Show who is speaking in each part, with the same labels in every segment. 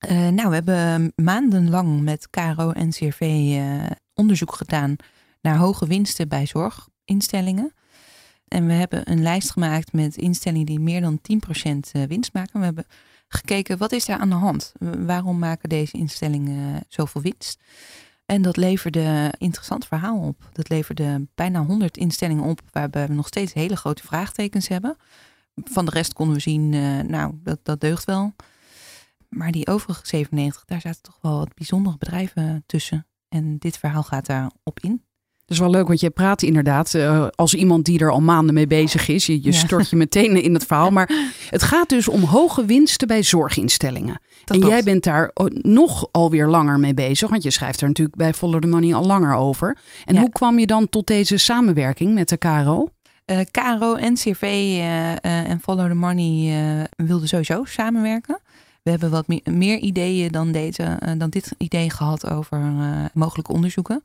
Speaker 1: Uh, nou, we hebben maandenlang met KRO en CRV uh, onderzoek gedaan naar hoge winsten bij zorginstellingen. En we hebben een lijst gemaakt met instellingen die meer dan 10% winst maken. We hebben gekeken wat is daar aan de hand? Waarom maken deze instellingen zoveel winst? En dat leverde een interessant verhaal op. Dat leverde bijna 100 instellingen op waarbij we nog steeds hele grote vraagtekens hebben. Van de rest konden we zien, nou, dat, dat deugt wel. Maar die overige 97, daar zaten toch wel wat bijzondere bedrijven tussen. En dit verhaal gaat daarop in.
Speaker 2: Dat is wel leuk, want je praat inderdaad uh, als iemand die er al maanden mee bezig is. Je, je ja. stort je meteen in het verhaal. Maar het gaat dus om hoge winsten bij zorginstellingen. Dat en jij bent daar nog alweer langer mee bezig. Want je schrijft er natuurlijk bij Follow the Money al langer over. En ja. hoe kwam je dan tot deze samenwerking met de KRO?
Speaker 1: Uh, KRO, NCRV uh, uh, en Follow the Money wilden sowieso samenwerken. We hebben wat meer, ideeën dan, deze, dan dit idee gehad over mogelijke onderzoeken.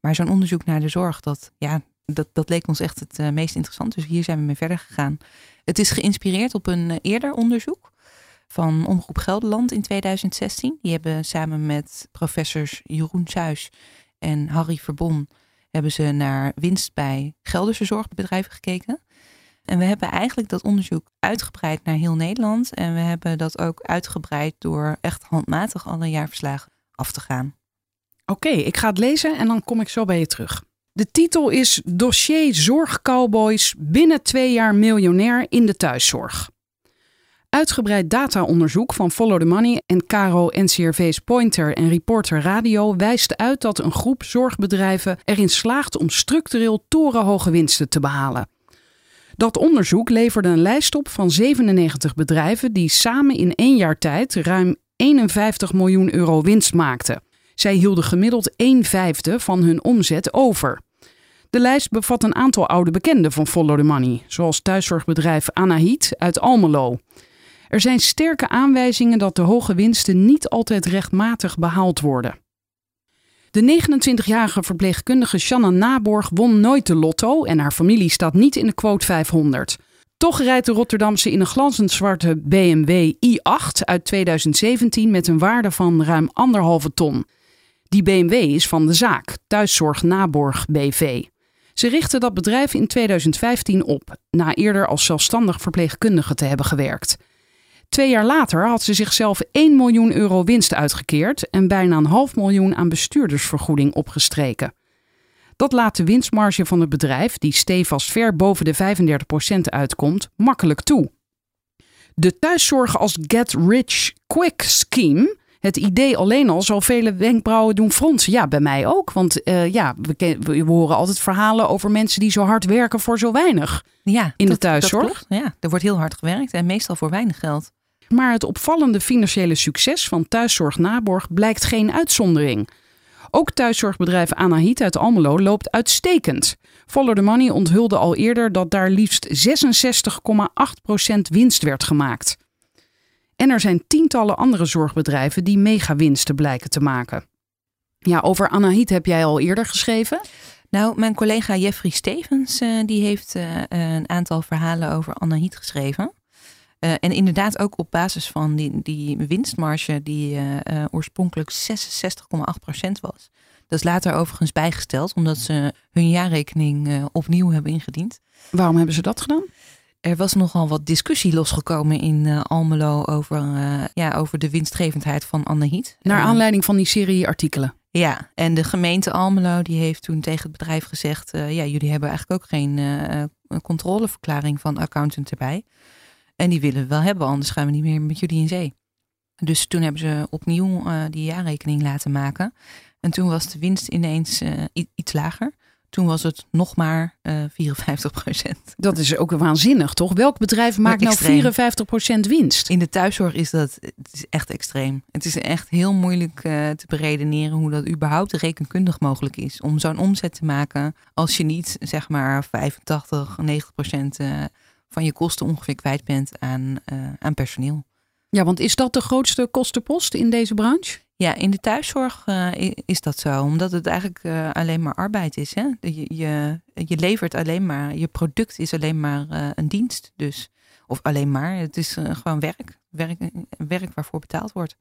Speaker 1: Maar zo'n onderzoek naar de zorg, dat, ja, dat, dat leek ons echt het uh, meest interessant. Dus hier zijn we mee verder gegaan. Het is geïnspireerd op een eerder onderzoek van Omroep Gelderland in 2016. Die hebben samen met professors Jeroen Suis en Harry Verbon... hebben ze naar winst bij Gelderse zorgbedrijven gekeken. En we hebben eigenlijk dat onderzoek uitgebreid naar heel Nederland. En we hebben dat ook uitgebreid door echt handmatig alle jaarverslagen af te gaan.
Speaker 2: Oké, ik ga het lezen en dan kom ik zo bij je terug. De titel is Dossier Zorgcowboys binnen twee jaar miljonair in de thuiszorg. Uitgebreid dataonderzoek van Follow the Money en Caro NCRV's Pointer en Reporter Radio wijst uit dat een groep zorgbedrijven erin slaagt om structureel torenhoge winsten te behalen. Dat onderzoek leverde een lijst op van 97 bedrijven die samen in één jaar tijd ruim 51 miljoen euro winst maakten. Zij hielden gemiddeld 1 vijfde van hun omzet over. De lijst bevat een aantal oude bekenden van Follow the Money, zoals thuiszorgbedrijf Anahit uit Almelo. Er zijn sterke aanwijzingen dat de hoge winsten niet altijd rechtmatig behaald worden. De 29-jarige verpleegkundige Shanna Naborg won nooit de lotto en haar familie staat niet in de quote 500. Toch rijdt de Rotterdamse in een glanzend zwarte BMW i8 uit 2017 met een waarde van ruim anderhalve ton. Die BMW is van de zaak, Thuiszorg Naborg BV. Ze richtte dat bedrijf in 2015 op, na eerder als zelfstandig verpleegkundige te hebben gewerkt. Twee jaar later had ze zichzelf 1 miljoen euro winst uitgekeerd en bijna een half miljoen aan bestuurdersvergoeding opgestreken. Dat laat de winstmarge van het bedrijf, die stevast ver boven de 35% uitkomt, makkelijk toe. De thuiszorg als Get Rich Quick scheme het idee alleen al zal vele wenkbrauwen doen fronsen. Ja, bij mij ook. Want uh, ja, we, we, horen altijd verhalen over mensen die zo hard werken voor zo weinig.
Speaker 1: Ja,
Speaker 2: in dat, de thuiszorg.
Speaker 1: Ja, er wordt heel hard gewerkt en meestal voor weinig geld.
Speaker 2: Maar het opvallende financiële succes van thuiszorg Naborg blijkt geen uitzondering. Ook thuiszorgbedrijf Anahit uit Almelo loopt uitstekend. Follow the Money onthulde al eerder dat daar liefst 66,8% winst werd gemaakt. En er zijn tientallen andere zorgbedrijven die megawinsten blijken te maken. Ja, over Anahit heb jij al eerder geschreven.
Speaker 1: Nou, mijn collega Jeffrey Stevens uh, die heeft uh, een aantal verhalen over Anahit geschreven. Uh, en inderdaad ook op basis van die, die winstmarge die oorspronkelijk 66,8% was. Dat is later overigens bijgesteld omdat ze hun jaarrekening opnieuw hebben ingediend.
Speaker 2: Waarom hebben ze dat gedaan?
Speaker 1: Er was nogal wat discussie losgekomen in uh, Almelo over, uh, ja, over de winstgevendheid van Annehiet.
Speaker 2: Naar aanleiding van die serie artikelen.
Speaker 1: Ja, en de gemeente Almelo die heeft toen tegen het bedrijf gezegd... Uh, ja, jullie hebben eigenlijk ook geen controleverklaring van accountant erbij. En die willen we wel hebben, anders gaan we niet meer met jullie in zee. Dus toen hebben ze opnieuw die jaarrekening laten maken. En toen was de winst ineens iets lager. Toen was het nog maar uh, 54%
Speaker 2: Dat is ook waanzinnig, toch? Welk bedrijf maakt nou 54% winst?
Speaker 1: In de thuiszorg is dat het is echt extreem. Het is echt heel moeilijk te beredeneren hoe dat überhaupt rekenkundig mogelijk is. Om zo'n omzet te maken als je niet zeg maar 85, 90 procent van je kosten ongeveer kwijt bent aan, uh, aan personeel.
Speaker 2: Ja, want is dat de grootste kostenpost in deze branche?
Speaker 1: Ja, in de thuiszorg uh, is dat zo, omdat het eigenlijk uh, alleen maar arbeid is. Hè? Je, je, je, levert alleen maar, je product is alleen maar uh, een dienst. Dus, of alleen maar, het is gewoon werk, werk. Werk waarvoor betaald wordt.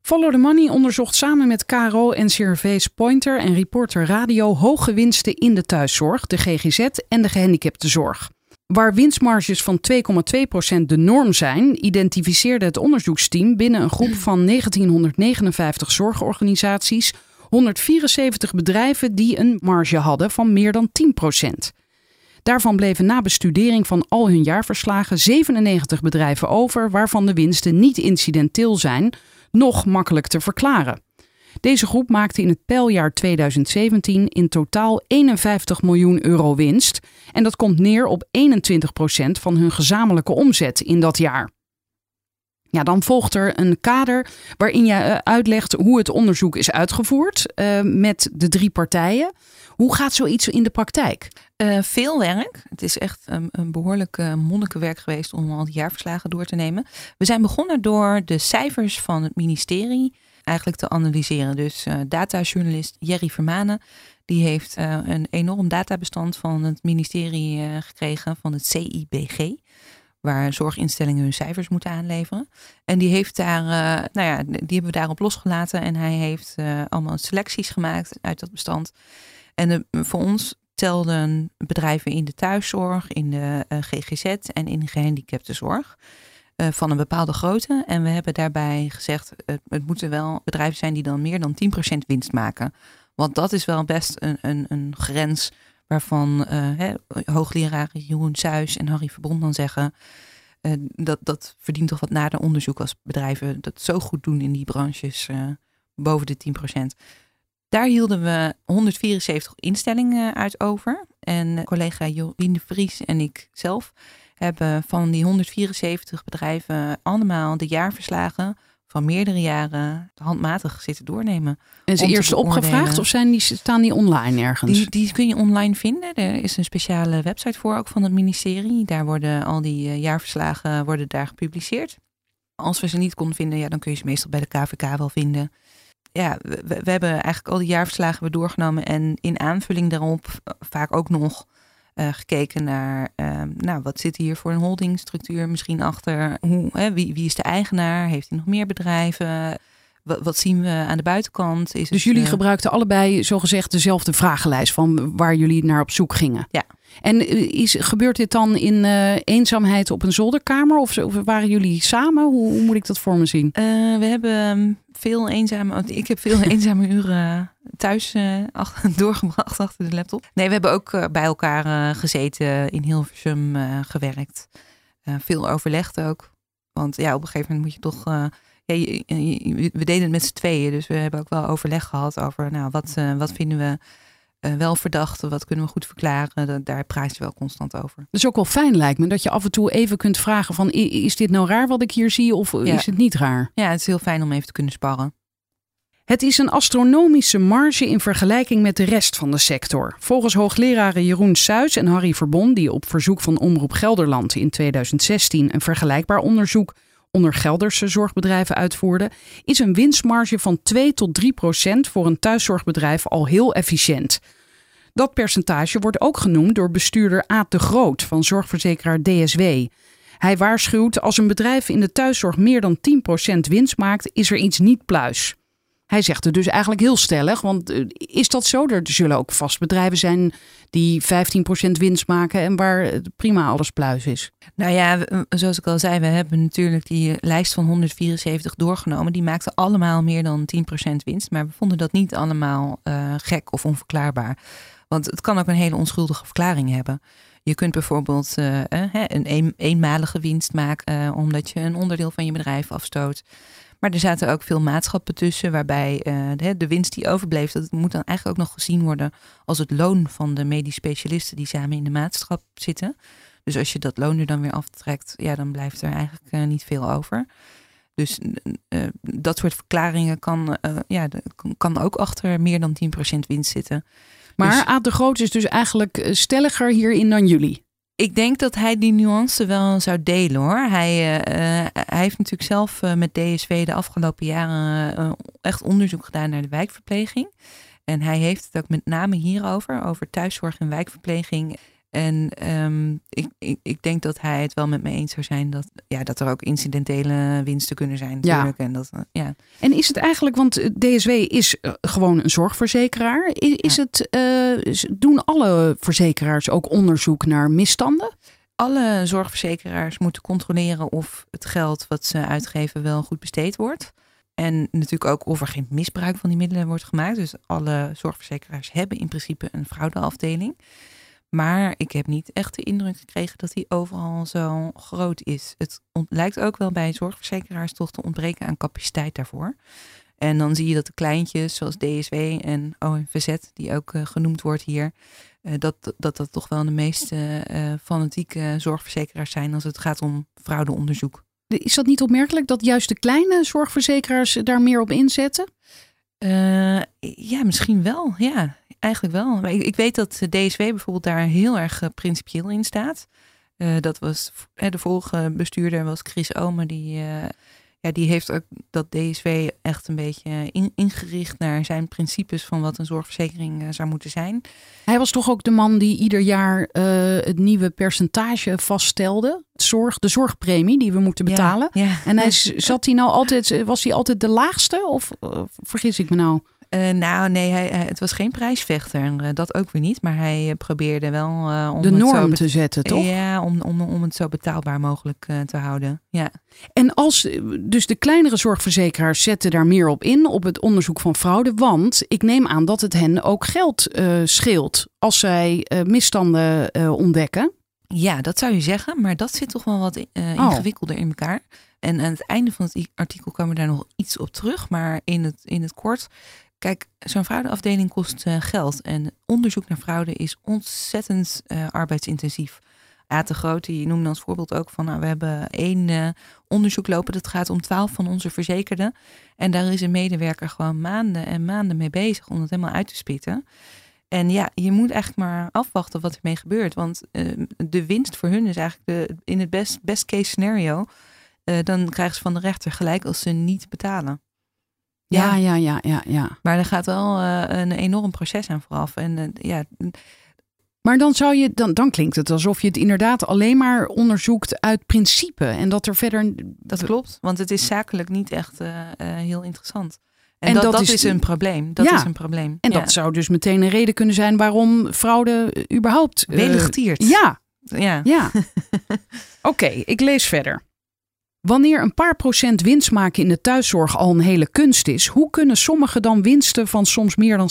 Speaker 2: Follow the Money onderzocht samen met KRO en CRV's Pointer en Reporter Radio hoge winsten in de thuiszorg, de GGZ en de gehandicaptenzorg. Waar winstmarges van 2,2% de norm zijn, identificeerde het onderzoeksteam binnen een groep van 1959 zorgorganisaties 174 bedrijven die een marge hadden van meer dan 10%. Daarvan bleven na bestudering van al hun jaarverslagen 97 bedrijven over, waarvan de winsten niet incidenteel zijn, nog makkelijk te verklaren. Deze groep maakte in het pijljaar 2017 in totaal 51 miljoen euro winst. En dat komt neer op 21 procent van hun gezamenlijke omzet in dat jaar. Ja, dan volgt er een kader waarin je eh, uitlegt hoe het onderzoek is uitgevoerd uh, met de drie partijen. Hoe gaat zoiets in de praktijk?
Speaker 1: Uh, veel werk. Het is echt een, behoorlijk monnikenwerk geweest om al die jaarverslagen door te nemen. We zijn begonnen door de cijfers van het ministerie eigenlijk te analyseren. Dus uh, datajournalist Jerry Vermanen, die heeft uh, een enorm databestand van het ministerie uh, gekregen van het CIBG. Waar zorginstellingen hun cijfers moeten aanleveren. En die heeft daar, nou ja, die hebben we daarop losgelaten. En hij heeft allemaal selecties gemaakt uit dat bestand. En voor ons telden bedrijven in de thuiszorg, in de GGZ en in de gehandicaptenzorg. Eh, van een bepaalde grootte. En we hebben daarbij gezegd, het, het moeten wel bedrijven zijn die dan meer dan 10% winst maken. Want dat is wel best een, een, een grens waarvan uh, hoogleraren Jeroen Suis en Harry Verbond dan zeggen... Dat, dat verdient toch wat nader onderzoek als bedrijven dat zo goed doen in die branches boven de 10%. Daar hielden we 174 instellingen uit over. En collega Jorien Vries en ik zelf hebben van die 174 bedrijven allemaal de jaarverslagen van meerdere jaren handmatig zitten doornemen.
Speaker 2: En ze eerst opgevraagd of zijn die, staan die online ergens?
Speaker 1: Die, die kun je online vinden. Er is een speciale website voor, ook van het ministerie. Daar worden al die eh, jaarverslagen worden daar gepubliceerd. Als we ze niet konden vinden, ja, dan kun je ze meestal bij de KVK wel vinden. Ja, we, we hebben eigenlijk al die jaarverslagen weer doorgenomen en in aanvulling daarop eh, vaak ook nog uh, gekeken naar, uh, nou, wat zit hier voor een holdingstructuur misschien achter? Hoe, hè, wie, wie is de eigenaar? Heeft hij nog meer bedrijven? Wat, wat zien we aan de buitenkant? Is
Speaker 2: dus jullie uh, gebruikten allebei zogezegd dezelfde vragenlijst van waar jullie naar op zoek gingen?
Speaker 1: Ja.
Speaker 2: En eh, is, gebeurt dit dan in eenzaamheid op een zolderkamer? Of, of, waren jullie samen? Hoe, hoe, moet ik dat voor me zien?
Speaker 1: We hebben ehm, veel eenzame... Ik heb veel eenzame uren thuis achter, doorgebracht achter de laptop. Nee, we hebben ook bij elkaar gezeten, in Hilversum gewerkt. veel overlegd ook. Want ja, op een gegeven moment moet je toch... Ja, je, je, we deden het met z'n tweeën, dus we hebben ook wel overleg gehad over... Nou, wat, wat vinden we uh, wel verdachten, wat kunnen we goed verklaren. Daar praat je wel constant over.
Speaker 2: Dat is ook wel fijn lijkt me, dat je af en toe even kunt vragen van is dit nou raar wat ik hier zie of ja. is het niet raar?
Speaker 1: Ja, het is heel fijn om even te kunnen sparren.
Speaker 2: Het is een astronomische marge in vergelijking met de rest van de sector. Volgens hoogleraren Jeroen Suis en Harry Verbon, die op verzoek van Omroep Gelderland in 2016 een vergelijkbaar onderzoek onder Gelderse zorgbedrijven uitvoerden, is een winstmarge van 2 tot 3 procent voor een thuiszorgbedrijf al heel efficiënt. Dat percentage wordt ook genoemd door bestuurder Aad de Groot van zorgverzekeraar DSW. Hij waarschuwt als een bedrijf in de thuiszorg meer dan 10% winst maakt, is er iets niet pluis. Hij zegt het dus eigenlijk heel stellig, want eh, is dat zo? Er zullen ook vast bedrijven zijn die 15% winst maken en waar prima alles pluis is.
Speaker 1: Nou ja, zoals ik al zei, we hebben natuurlijk die lijst van 174 doorgenomen. Die maakten allemaal meer dan 10% winst, maar we vonden dat niet allemaal gek of onverklaarbaar. Want het kan ook een hele onschuldige verklaring hebben. Je kunt bijvoorbeeld een, een eenmalige winst maken omdat je een onderdeel van je bedrijf afstoot. Maar er zaten ook veel maatschappen tussen, waarbij uh, de, de, winst die overbleef, dat moet dan eigenlijk ook nog gezien worden als het loon van de medisch specialisten die samen in de maatschap zitten. Dus als je dat loon er dan weer aftrekt, ja, dan blijft er eigenlijk uh, niet veel over. Dus uh, dat soort verklaringen kan, ja, kan ook achter meer dan 10% winst zitten.
Speaker 2: Maar
Speaker 1: Dus-
Speaker 2: Aad de Groot is dus eigenlijk eh, stelliger hierin dan jullie.
Speaker 1: Ik denk dat hij die nuance wel zou delen hoor. Hij, eh, eh, hij heeft natuurlijk zelf eh, met DSV de afgelopen jaren echt onderzoek gedaan naar de wijkverpleging. En hij heeft het ook met name hierover, over thuiszorg en wijkverpleging. En ehm, ik, ik, ik denk dat hij het wel met me eens zou zijn dat, ja, dat er ook incidentele winsten kunnen zijn.
Speaker 2: Ja.
Speaker 1: Natuurlijk. En dat, eh, ja.
Speaker 2: En is het eigenlijk, want eh, DSW is eh, gewoon een zorgverzekeraar. Is
Speaker 1: Ja.
Speaker 2: het, doen alle verzekeraars ook onderzoek naar misstanden?
Speaker 1: Alle zorgverzekeraars moeten controleren of het geld wat ze uitgeven wel goed besteed wordt. En natuurlijk ook of er geen misbruik van die middelen wordt gemaakt. Dus alle zorgverzekeraars hebben in principe een fraudeafdeling. Maar ik heb niet echt de indruk gekregen dat die overal zo groot is. Het lijkt ook wel bij zorgverzekeraars toch te ontbreken aan capaciteit daarvoor. En dan zie je dat de kleintjes zoals DSW en ONVZ, die ook eh, genoemd wordt hier, eh, dat, dat dat toch wel de meest eh, fanatieke zorgverzekeraars zijn als het gaat om fraudeonderzoek.
Speaker 2: Is dat niet opmerkelijk dat juist de kleine zorgverzekeraars daar meer op inzetten?
Speaker 1: Ja, misschien wel. Ja, eigenlijk wel. Maar ik, ik weet dat DSW bijvoorbeeld daar heel erg eh, principieel in staat. Eh, dat was de vorige bestuurder was Chris Omer. Die, eh, ja, die heeft ook dat DSW echt een beetje in- ingericht naar zijn principes van wat een zorgverzekering zou moeten zijn.
Speaker 2: Hij was toch ook de man die ieder jaar het nieuwe percentage vaststelde. Zorg, de zorgpremie die we moeten betalen.
Speaker 1: Ja, ja.
Speaker 2: En hij zat hij nou altijd, was hij altijd de laagste? Of vergis ik me nou?
Speaker 1: Eh, nou, nee, hij, hij- het was geen prijsvechter. eh, dat ook weer niet. Maar hij eh, probeerde wel eh, om
Speaker 2: De
Speaker 1: het zo
Speaker 2: norm te zetten, toch?
Speaker 1: Ja, om, om, om het zo betaalbaar mogelijk eh, te houden. Ja.
Speaker 2: En als dus de kleinere zorgverzekeraars zetten daar meer op in, op het onderzoek van fraude. Want ik neem aan dat het hen ook geld eh, scheelt als zij eh, misstanden eh, ontdekken.
Speaker 1: ja, dat zou je zeggen. Maar dat zit toch wel wat eh,
Speaker 2: Oh.
Speaker 1: ingewikkelder in elkaar. En aan het einde van het artikel komen we daar nog iets op terug. Maar in het, in het kort. Kijk, zo'n fraudeafdeling kost eh, geld. En onderzoek naar fraude is ontzettend eh, arbeidsintensief. Aad de Groot, die noemde als voorbeeld ook van... Nou, we hebben één eh, onderzoek lopen. Dat gaat om twaalf van onze verzekerden. En daar is een medewerker gewoon maanden en maanden mee bezig... om het helemaal uit te spitten. En ja, je moet eigenlijk maar afwachten wat ermee gebeurt. Want de winst voor hun is eigenlijk de, in het best, best case scenario... dan krijgen ze van de rechter gelijk als ze niet betalen.
Speaker 2: Ja, ja, ja, ja, ja.
Speaker 1: Maar er gaat wel eh, een enorm proces aan vooraf. En eh, ja,
Speaker 2: Maar dan zou je, dan, dan klinkt het alsof je het inderdaad alleen maar onderzoekt uit principe. En dat er verder.
Speaker 1: dat klopt. Want het is zakelijk niet echt eh, heel interessant. En,
Speaker 2: En
Speaker 1: dat,
Speaker 2: dat
Speaker 1: dat,
Speaker 2: is-
Speaker 1: een probleem. Dat
Speaker 2: Ja.
Speaker 1: is een probleem.
Speaker 2: En
Speaker 1: Ja.
Speaker 2: dat zou dus meteen een reden kunnen zijn waarom fraude überhaupt.
Speaker 1: Welig-tiert.
Speaker 2: ja,
Speaker 1: ja.
Speaker 2: Ja. Oké, ik lees verder. Wanneer een paar procent winst maken in de thuiszorg al een hele kunst is, hoe kunnen sommigen dan winsten van soms meer dan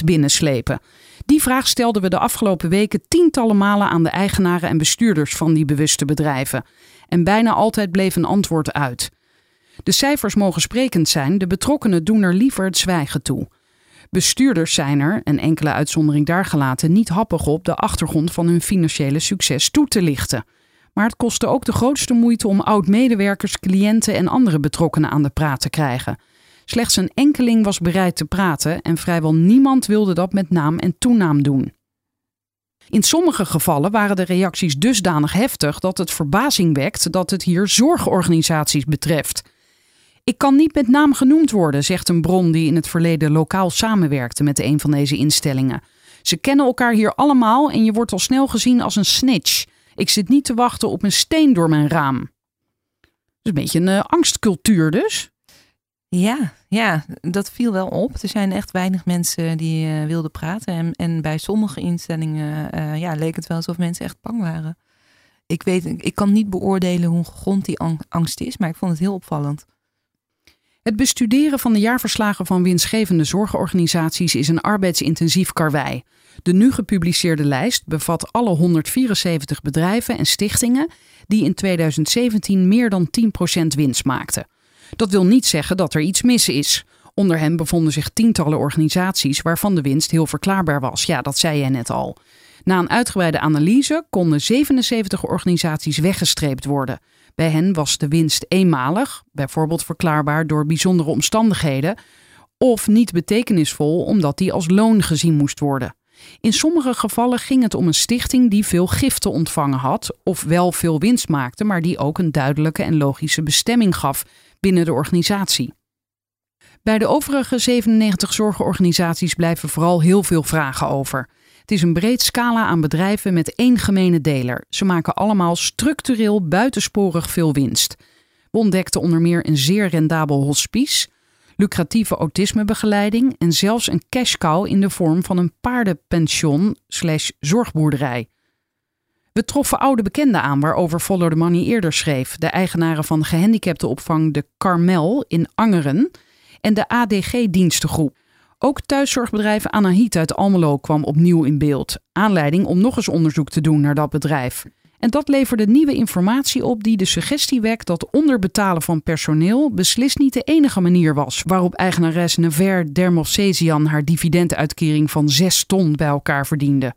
Speaker 2: 60% binnenslepen? Die vraag stelden we de afgelopen weken tientallen malen aan de eigenaren en bestuurders van die bewuste bedrijven. En bijna altijd bleef een antwoord uit. De cijfers mogen sprekend zijn, de betrokkenen doen er liever het zwijgen toe. Bestuurders zijn er, een enkele uitzondering daar gelaten, niet happig op de achtergrond van hun financiële succes toe te lichten. Maar het kostte ook de grootste moeite om oud-medewerkers, cliënten en andere betrokkenen aan de praat te krijgen. Slechts een enkeling was bereid te praten en vrijwel niemand wilde dat met naam en toenaam doen. In sommige gevallen waren de reacties dusdanig heftig dat het verbazing wekt dat het hier zorgorganisaties betreft. Ik kan niet met naam genoemd worden, zegt een bron die in het verleden lokaal samenwerkte met een van deze instellingen. Ze kennen elkaar hier allemaal en je wordt al snel gezien als een snitch. Ik zit niet te wachten op een steen door mijn raam. Is een beetje een eh, angstcultuur dus.
Speaker 1: Ja, ja, dat viel wel op. Er zijn echt weinig mensen die eh, wilden praten. En, en bij sommige instellingen eh, ja, leek het wel alsof mensen echt bang waren. Ik, weet, ik kan niet beoordelen hoe gegrond die ang- angst is, maar ik vond het heel opvallend.
Speaker 2: Het bestuderen van de jaarverslagen van winstgevende zorgorganisaties is een arbeidsintensief karwei. De nu gepubliceerde lijst bevat alle 174 bedrijven en stichtingen die in 2017 meer dan 10% winst maakten. Dat wil niet zeggen dat er iets mis is. Onder hen bevonden zich tientallen organisaties waarvan de winst heel verklaarbaar was. Ja, dat zei jij net al. Na een uitgebreide analyse konden 77 organisaties weggestreept worden. Bij hen was de winst eenmalig, bijvoorbeeld verklaarbaar door bijzondere omstandigheden, of niet betekenisvol omdat die als loon gezien moest worden. In sommige gevallen ging het om een stichting die veel giften ontvangen had, of wel veel winst maakte, maar die ook een duidelijke en logische bestemming gaf binnen de organisatie. Bij de overige 97 zorgorganisaties blijven vooral heel veel vragen over. Het is een breed scala aan bedrijven met één gemene deler. Ze maken allemaal structureel buitensporig veel winst. We ontdekten onder meer een zeer rendabel hospice, lucratieve autismebegeleiding en zelfs een cash cow in de vorm van een paardenpension slash zorgboerderij. We troffen oude bekenden aan waarover Follow the Money eerder schreef. De eigenaren van gehandicaptenopvang De Carmel in Angeren en de ADG-dienstengroep. Ook thuiszorgbedrijf Anahit uit Almelo kwam opnieuw in beeld. Aanleiding om nog eens onderzoek te doen naar dat bedrijf. En dat leverde nieuwe informatie op die de suggestie wekt dat onderbetalen van personeel beslist niet de enige manier was waarop eigenares Never Dermosesian haar dividenduitkering van 6 ton bij elkaar verdiende.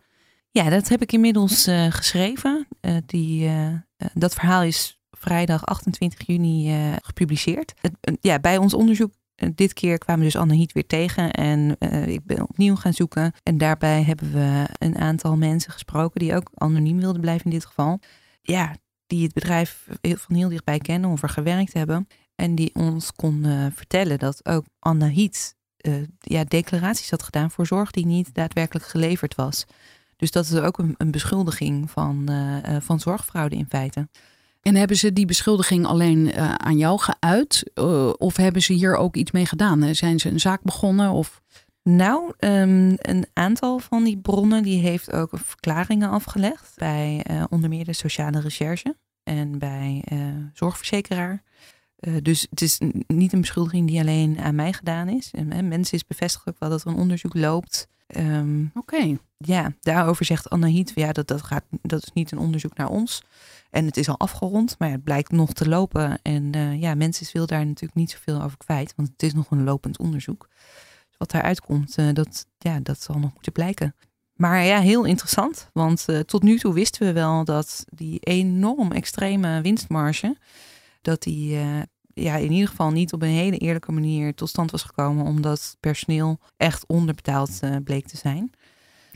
Speaker 1: Ja, dat heb ik inmiddels uh, geschreven. Uh, die, uh, dat verhaal is vrijdag 28 juni gepubliceerd. Ja, bij ons onderzoek dit keer kwamen dus Anne Hiet weer tegen en uh, ik ben opnieuw gaan zoeken. En daarbij hebben we een aantal mensen gesproken die ook anoniem wilden blijven in dit geval. Ja, die het bedrijf van heel dichtbij kennen of er gewerkt hebben. En die ons konden vertellen dat ook Anne Hiet uh, ja, declaraties had gedaan voor zorg die niet daadwerkelijk geleverd was. Dus dat is ook een, een beschuldiging van, van zorgfraude in feite.
Speaker 2: En hebben ze die beschuldiging alleen uh, aan jou geuit? Uh, of hebben ze hier ook iets mee gedaan? Zijn ze een zaak begonnen? Of...
Speaker 1: Nou, um, een aantal van die bronnen die heeft ook verklaringen afgelegd. Bij uh, onder meer de sociale recherche en bij zorgverzekeraar. dus het is niet een beschuldiging die alleen aan mij gedaan is. En, mensen is bevestigd ook wel dat er een onderzoek loopt.
Speaker 2: Um, Oké. Okay.
Speaker 1: Ja, daarover zegt Anahit, ja, dat, dat, gaat, dat is niet een onderzoek naar ons. En het is al afgerond, maar het blijkt nog te lopen. En uh, ja, mensen wil daar natuurlijk niet zoveel over kwijt, want het is nog een lopend onderzoek. Dus wat daaruit komt, uh, dat, ja, dat zal nog moeten blijken. Maar ja, heel interessant, want uh, tot nu toe wisten we wel dat die enorm extreme winstmarge, dat die ja, in ieder geval niet op een hele eerlijke manier tot stand was gekomen, omdat personeel echt onderbetaald bleek te zijn.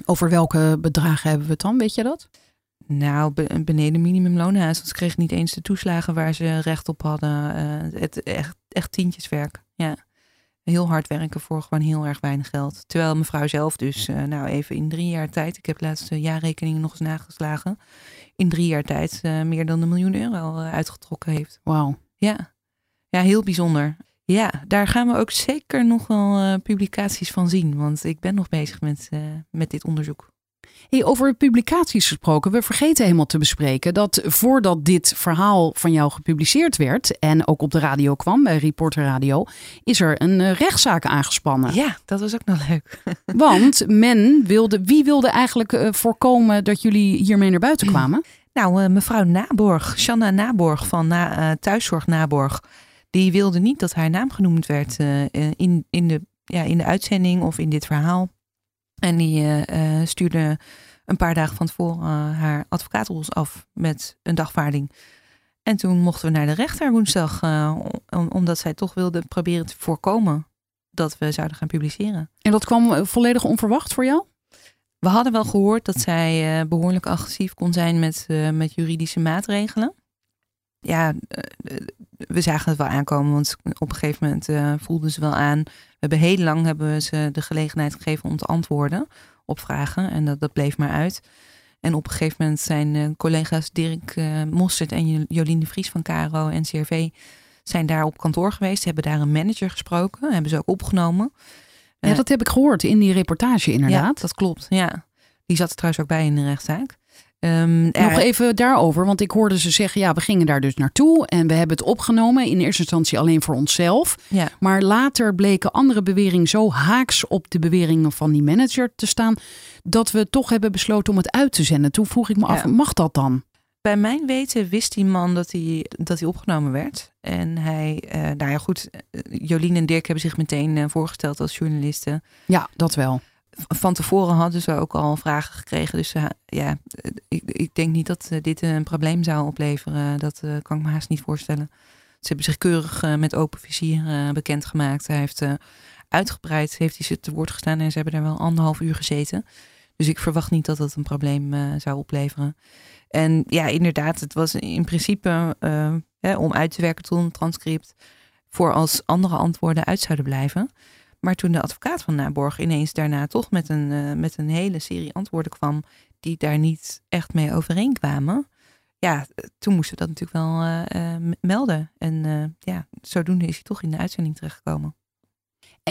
Speaker 2: Over welke bedragen hebben we het dan, weet je dat?
Speaker 1: Nou, beneden minimumloonhuis. Want ze kregen niet eens de toeslagen waar ze recht op hadden. Uh, het, echt, echt tientjeswerk. Ja. Heel hard werken voor gewoon heel erg weinig geld. Terwijl mevrouw zelf dus, uh, nou even in drie jaar tijd. Ik heb de laatste jaarrekening nog eens nageslagen. In drie jaar tijd uh, meer dan een miljoen euro uitgetrokken heeft.
Speaker 2: Wauw.
Speaker 1: Ja. ja, heel bijzonder. Ja, daar gaan we ook zeker nog wel publicaties van zien. Want ik ben nog bezig met, met dit onderzoek.
Speaker 2: Hey, over publicaties gesproken, we vergeten helemaal te bespreken dat voordat dit verhaal van jou gepubliceerd werd en ook op de radio kwam, bij Reporter Radio, is er een uh, rechtszaak aangespannen.
Speaker 1: Ja, dat was ook nog leuk.
Speaker 2: Want men wilde, wie wilde eigenlijk uh, voorkomen dat jullie hiermee naar buiten kwamen?
Speaker 1: Nou, uh, mevrouw Naborg, Shanna Naborg van na, Thuiszorg Naborg, die wilde niet dat haar naam genoemd werd in, in, de, ja, in de uitzending of in dit verhaal. En die uh, stuurde een paar dagen van tevoren uh, haar advocaat ons af met een dagvaarding. En toen mochten we naar de rechter woensdag, uh, om, omdat zij toch wilde proberen te voorkomen dat we zouden gaan publiceren.
Speaker 2: En dat kwam volledig onverwacht voor jou?
Speaker 1: We hadden wel gehoord dat zij behoorlijk agressief kon zijn met, met juridische maatregelen. Ja, we zagen het wel aankomen, want op een gegeven moment voelden ze wel aan hebben heel lang hebben we ze de gelegenheid gegeven om te antwoorden op vragen. En dat, dat bleef maar uit. En op een gegeven moment zijn uh, collega's Dirk uh, Mostert en Jolien de Vries van KRO en CRV zijn daar op kantoor geweest. Hebben daar een manager gesproken. Hebben ze ook opgenomen.
Speaker 2: Ja, dat heb ik gehoord in die reportage inderdaad.
Speaker 1: Ja, dat klopt. Ja. Die zat er trouwens ook bij in de rechtszaak.
Speaker 2: Um, Nog even daarover, want ik hoorde ze zeggen: ja, we gingen daar dus naartoe en we hebben het opgenomen. In eerste instantie alleen voor onszelf.
Speaker 1: Ja.
Speaker 2: Maar later bleken andere beweringen zo haaks op de beweringen van die manager te staan. dat we toch hebben besloten om het uit te zenden. Toen vroeg ik me af: mag dat dan?
Speaker 1: bij mijn weten wist die man dat hij, dat hij opgenomen werd. En hij, eh, nou ja goed, eh, Jolien en Dirk hebben zich meteen eh, voorgesteld als journalisten.
Speaker 2: Ja, dat wel.
Speaker 1: Van tevoren hadden ze ook al vragen gekregen. Dus eh, ja, eh, ik, ik denk niet dat eh, dit een probleem zou opleveren. Dat kan ik me haast niet voorstellen. Ze hebben zich keurig met open vizier bekendgemaakt. Hij heeft uitgebreid, heeft hij ze te woord gestaan en ze hebben daar wel anderhalf uur gezeten. Dus ik verwacht niet dat dat een probleem zou opleveren. En ja, inderdaad, het was in principe hè, om uit te werken tot een transcript voor als andere antwoorden uit zouden blijven. Maar toen de advocaat van Naborg ineens daarna toch met een, eh, met een hele serie antwoorden kwam die daar niet echt mee overeenkwamen. Ja, toen moesten we dat natuurlijk wel eh, eh, melden. En ja, zodoende is hij toch in de uitzending terechtgekomen.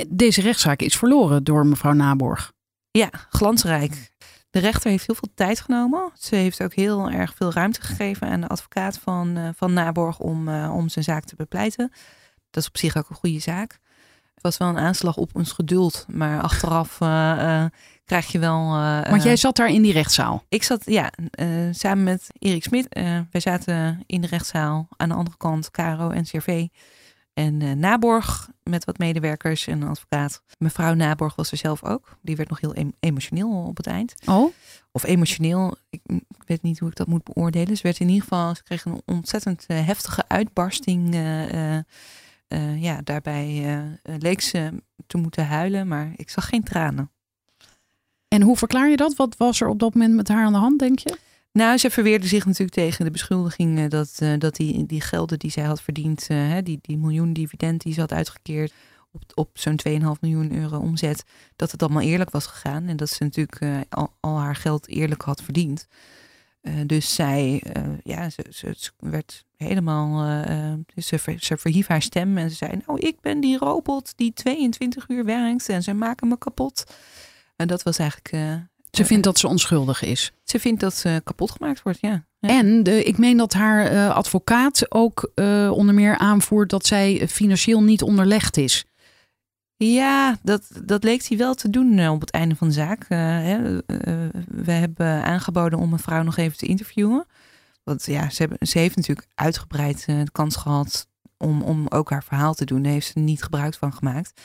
Speaker 2: Deze rechtszaak is verloren door mevrouw Naborg.
Speaker 1: Ja, glansrijk. De rechter heeft heel veel tijd genomen. Ze heeft ook heel erg veel ruimte gegeven aan de advocaat van, van Naborg om, om zijn zaak te bepleiten. Dat is op zich ook een goede zaak. Was wel een aanslag op ons geduld, maar achteraf eh, eh, krijg je wel. eh,
Speaker 2: Want jij zat daar in die rechtszaal.
Speaker 1: ik zat ja, samen met Erik Smit. wij zaten in de rechtszaal. Aan de andere kant Caro en CRV. En Naborg met wat medewerkers en een advocaat. Mevrouw Naborg was er zelf ook. Die werd nog heel em- emotioneel op het eind.
Speaker 2: Oh,
Speaker 1: Of emotioneel, ik, weet niet hoe ik dat moet beoordelen. Ze werd in ieder geval, ze kreeg een ontzettend heftige uitbarsting. Eh, ja, daarbij eh, leek ze te moeten huilen, maar ik zag geen tranen.
Speaker 2: en hoe verklaar je dat? Wat was er op dat moment met haar aan de hand, denk je?
Speaker 1: Nou, ze verweerde zich natuurlijk tegen de beschuldiging eh, dat, dat die, die gelden die zij had verdiend, hè, die, die miljoen dividend die ze had uitgekeerd op, op zo'n 2,5 miljoen euro omzet, dat het allemaal eerlijk was gegaan en dat ze natuurlijk al, al haar geld eerlijk had verdiend. Eh, dus zij, eh, ja, ze, ze, ze werd helemaal, eh, ze, ver- ze verhief haar stem en ze zei, nou, ik ben die robot die 22 uur werkt en ze maken me kapot. En dat was eigenlijk,
Speaker 2: Ze vindt dat ze onschuldig is.
Speaker 1: ze vindt dat ze kapot gemaakt wordt, ja. ja.
Speaker 2: En de, ik meen dat haar advocaat ook onder meer aanvoert dat zij financieel niet onderlegd is.
Speaker 1: Ja, dat, dat leek hij wel te doen eh, op het einde van de zaak. Eh, hè, eh, we hebben aangeboden om mevrouw nog even te interviewen. Want ja, ze, hebben, ze heeft natuurlijk uitgebreid de kans gehad om, om ook haar verhaal te doen. Daar heeft ze niet gebruik van gemaakt.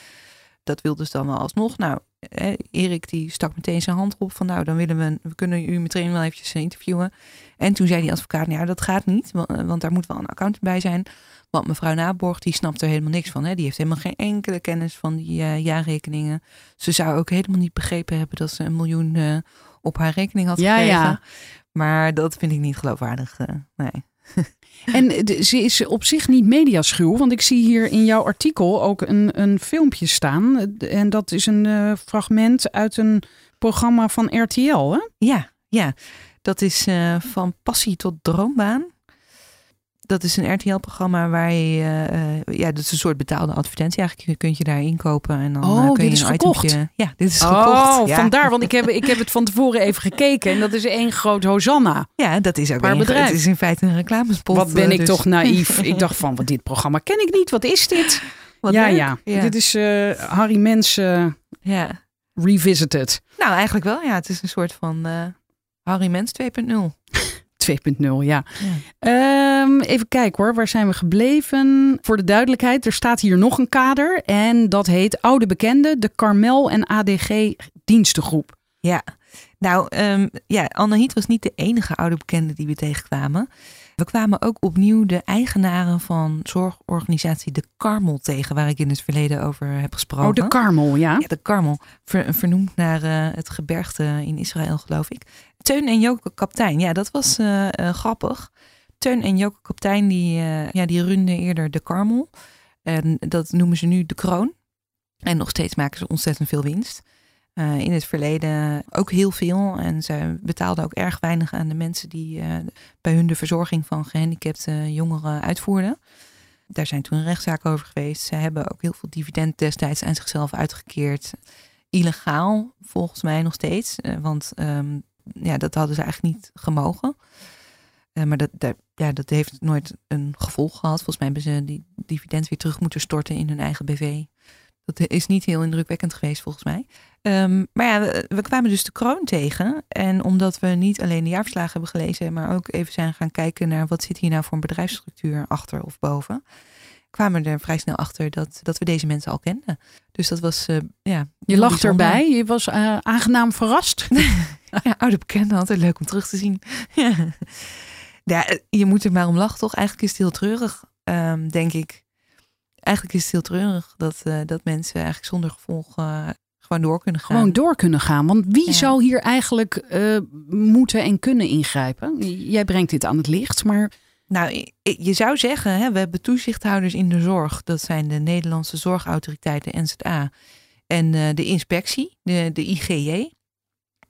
Speaker 1: Dat wilde ze dan wel alsnog. Nou, eh, Erik die stak meteen zijn hand op van nou, dan willen we, we kunnen u meteen wel eventjes eh, interviewen. En toen zei die advocaat, nou dat gaat niet, eh, want daar moet wel een accountant bij zijn. Want mevrouw Naborg, die snapt er helemaal niks van. Hè? Die heeft helemaal geen enkele kennis van die eh, jaarrekeningen. Ze zou ook helemaal niet begrepen hebben dat ze een miljoen op haar rekening had gekregen.
Speaker 2: ja.
Speaker 1: Maar dat vind ik niet geloofwaardig. nee.
Speaker 2: En ze is op zich niet mediaschuw, want ik zie hier in jouw artikel ook een, een filmpje staan. En dat is een eh, fragment uit een programma van RTL. Hè?
Speaker 1: Ja, ja. Dat is eh, van passie tot droombaan. Dat is een RTL-programma waar je, eh, eh, ja, dat is een soort betaalde advertentie. Eigenlijk je kunt je daar inkopen en dan
Speaker 2: Oh,
Speaker 1: eh, kun
Speaker 2: dit
Speaker 1: je
Speaker 2: is
Speaker 1: een
Speaker 2: gekocht.
Speaker 1: Ja, dit is gekocht.
Speaker 2: Oh,
Speaker 1: ja.
Speaker 2: vandaar, want ik heb, ik heb het van tevoren even gekeken en dat is één groot Hosanna.
Speaker 1: Ja, dat is ook een,
Speaker 2: bedrijf.
Speaker 1: Het is in feite een reclamespot.
Speaker 2: Wat ben ik
Speaker 1: dus-
Speaker 2: toch naïef. Ik dacht van, wat dit programma ken ik niet. Wat is dit?
Speaker 1: Wat
Speaker 2: ja,
Speaker 1: leuk.
Speaker 2: ja, Dit is Harry Mens
Speaker 1: ja.
Speaker 2: Revisited 2.0,
Speaker 1: Nou, eigenlijk wel. Ja, het is een soort van Harry Mens 2.0.
Speaker 2: ja.
Speaker 1: Ja.
Speaker 2: Ehm, even kijken hoor, waar zijn we gebleven? Voor de duidelijkheid, er staat hier nog een kader. En dat heet Oude Bekenden, de Carmel en ADG dienstengroep.
Speaker 1: Ja, nou ehm, ja, Annahiet was niet de enige oude bekende die we tegenkwamen. We kwamen ook opnieuw de eigenaren van zorgorganisatie De Karmel tegen, waar ik in het verleden over heb gesproken.
Speaker 2: Oh, de Carmel, ja.
Speaker 1: Ja, de Karmel, ver- vernoemd naar eh, het gebergte in Israël, geloof ik. Teun en Joke Kaptein, ja, dat was eh, eh, grappig. Teun en Joke Kaptein, die, eh, ja, die runden eerder de Karmel. En dat noemen ze nu de Kroon. En nog steeds maken ze ontzettend veel winst. In het verleden ook heel veel. En ze betaalden ook erg weinig aan de mensen die bij hun de verzorging van gehandicapte jongeren uitvoerden. Daar zijn toen rechtszaken over geweest. Ze hebben ook heel veel dividend destijds aan zichzelf uitgekeerd. Illegaal, volgens mij nog steeds. Want ehm, ja, dat hadden ze eigenlijk niet gemogen. Eh, maar dat, dat, ja, dat heeft nooit een gevolg gehad. Volgens mij hebben ze die dividend weer terug moeten storten in hun eigen BV. Dat is niet heel indrukwekkend geweest volgens mij. Ehm, maar ja, we, we kwamen dus de kroon tegen. En omdat we niet alleen de jaarverslagen hebben gelezen, maar ook even zijn gaan kijken naar wat zit hier nou voor een bedrijfsstructuur achter of boven, kwamen we er vrij snel achter dat, dat we deze mensen al kenden. Dus dat was, eh, ja.
Speaker 2: Je lacht
Speaker 1: bijzonder.
Speaker 2: erbij. Je was eh, aangenaam verrast.
Speaker 1: Ja, oude bekenden, altijd leuk om terug te zien. Ja. ja, je moet er maar om lachen, toch? Eigenlijk is het heel treurig, ehm, denk ik. Eigenlijk is het heel treurig dat, eh, dat mensen eigenlijk zonder gevolg eh, gewoon door kunnen gaan.
Speaker 2: Gewoon door kunnen gaan. Want wie
Speaker 1: Ja.
Speaker 2: zou hier eigenlijk eh, moeten en kunnen ingrijpen? Jij brengt dit aan het licht, maar
Speaker 1: Nou, je zou zeggen, hè, we hebben toezichthouders in de zorg. Dat zijn de Nederlandse Zorgautoriteiten, NZA. En eh, de inspectie, de, de IGJ.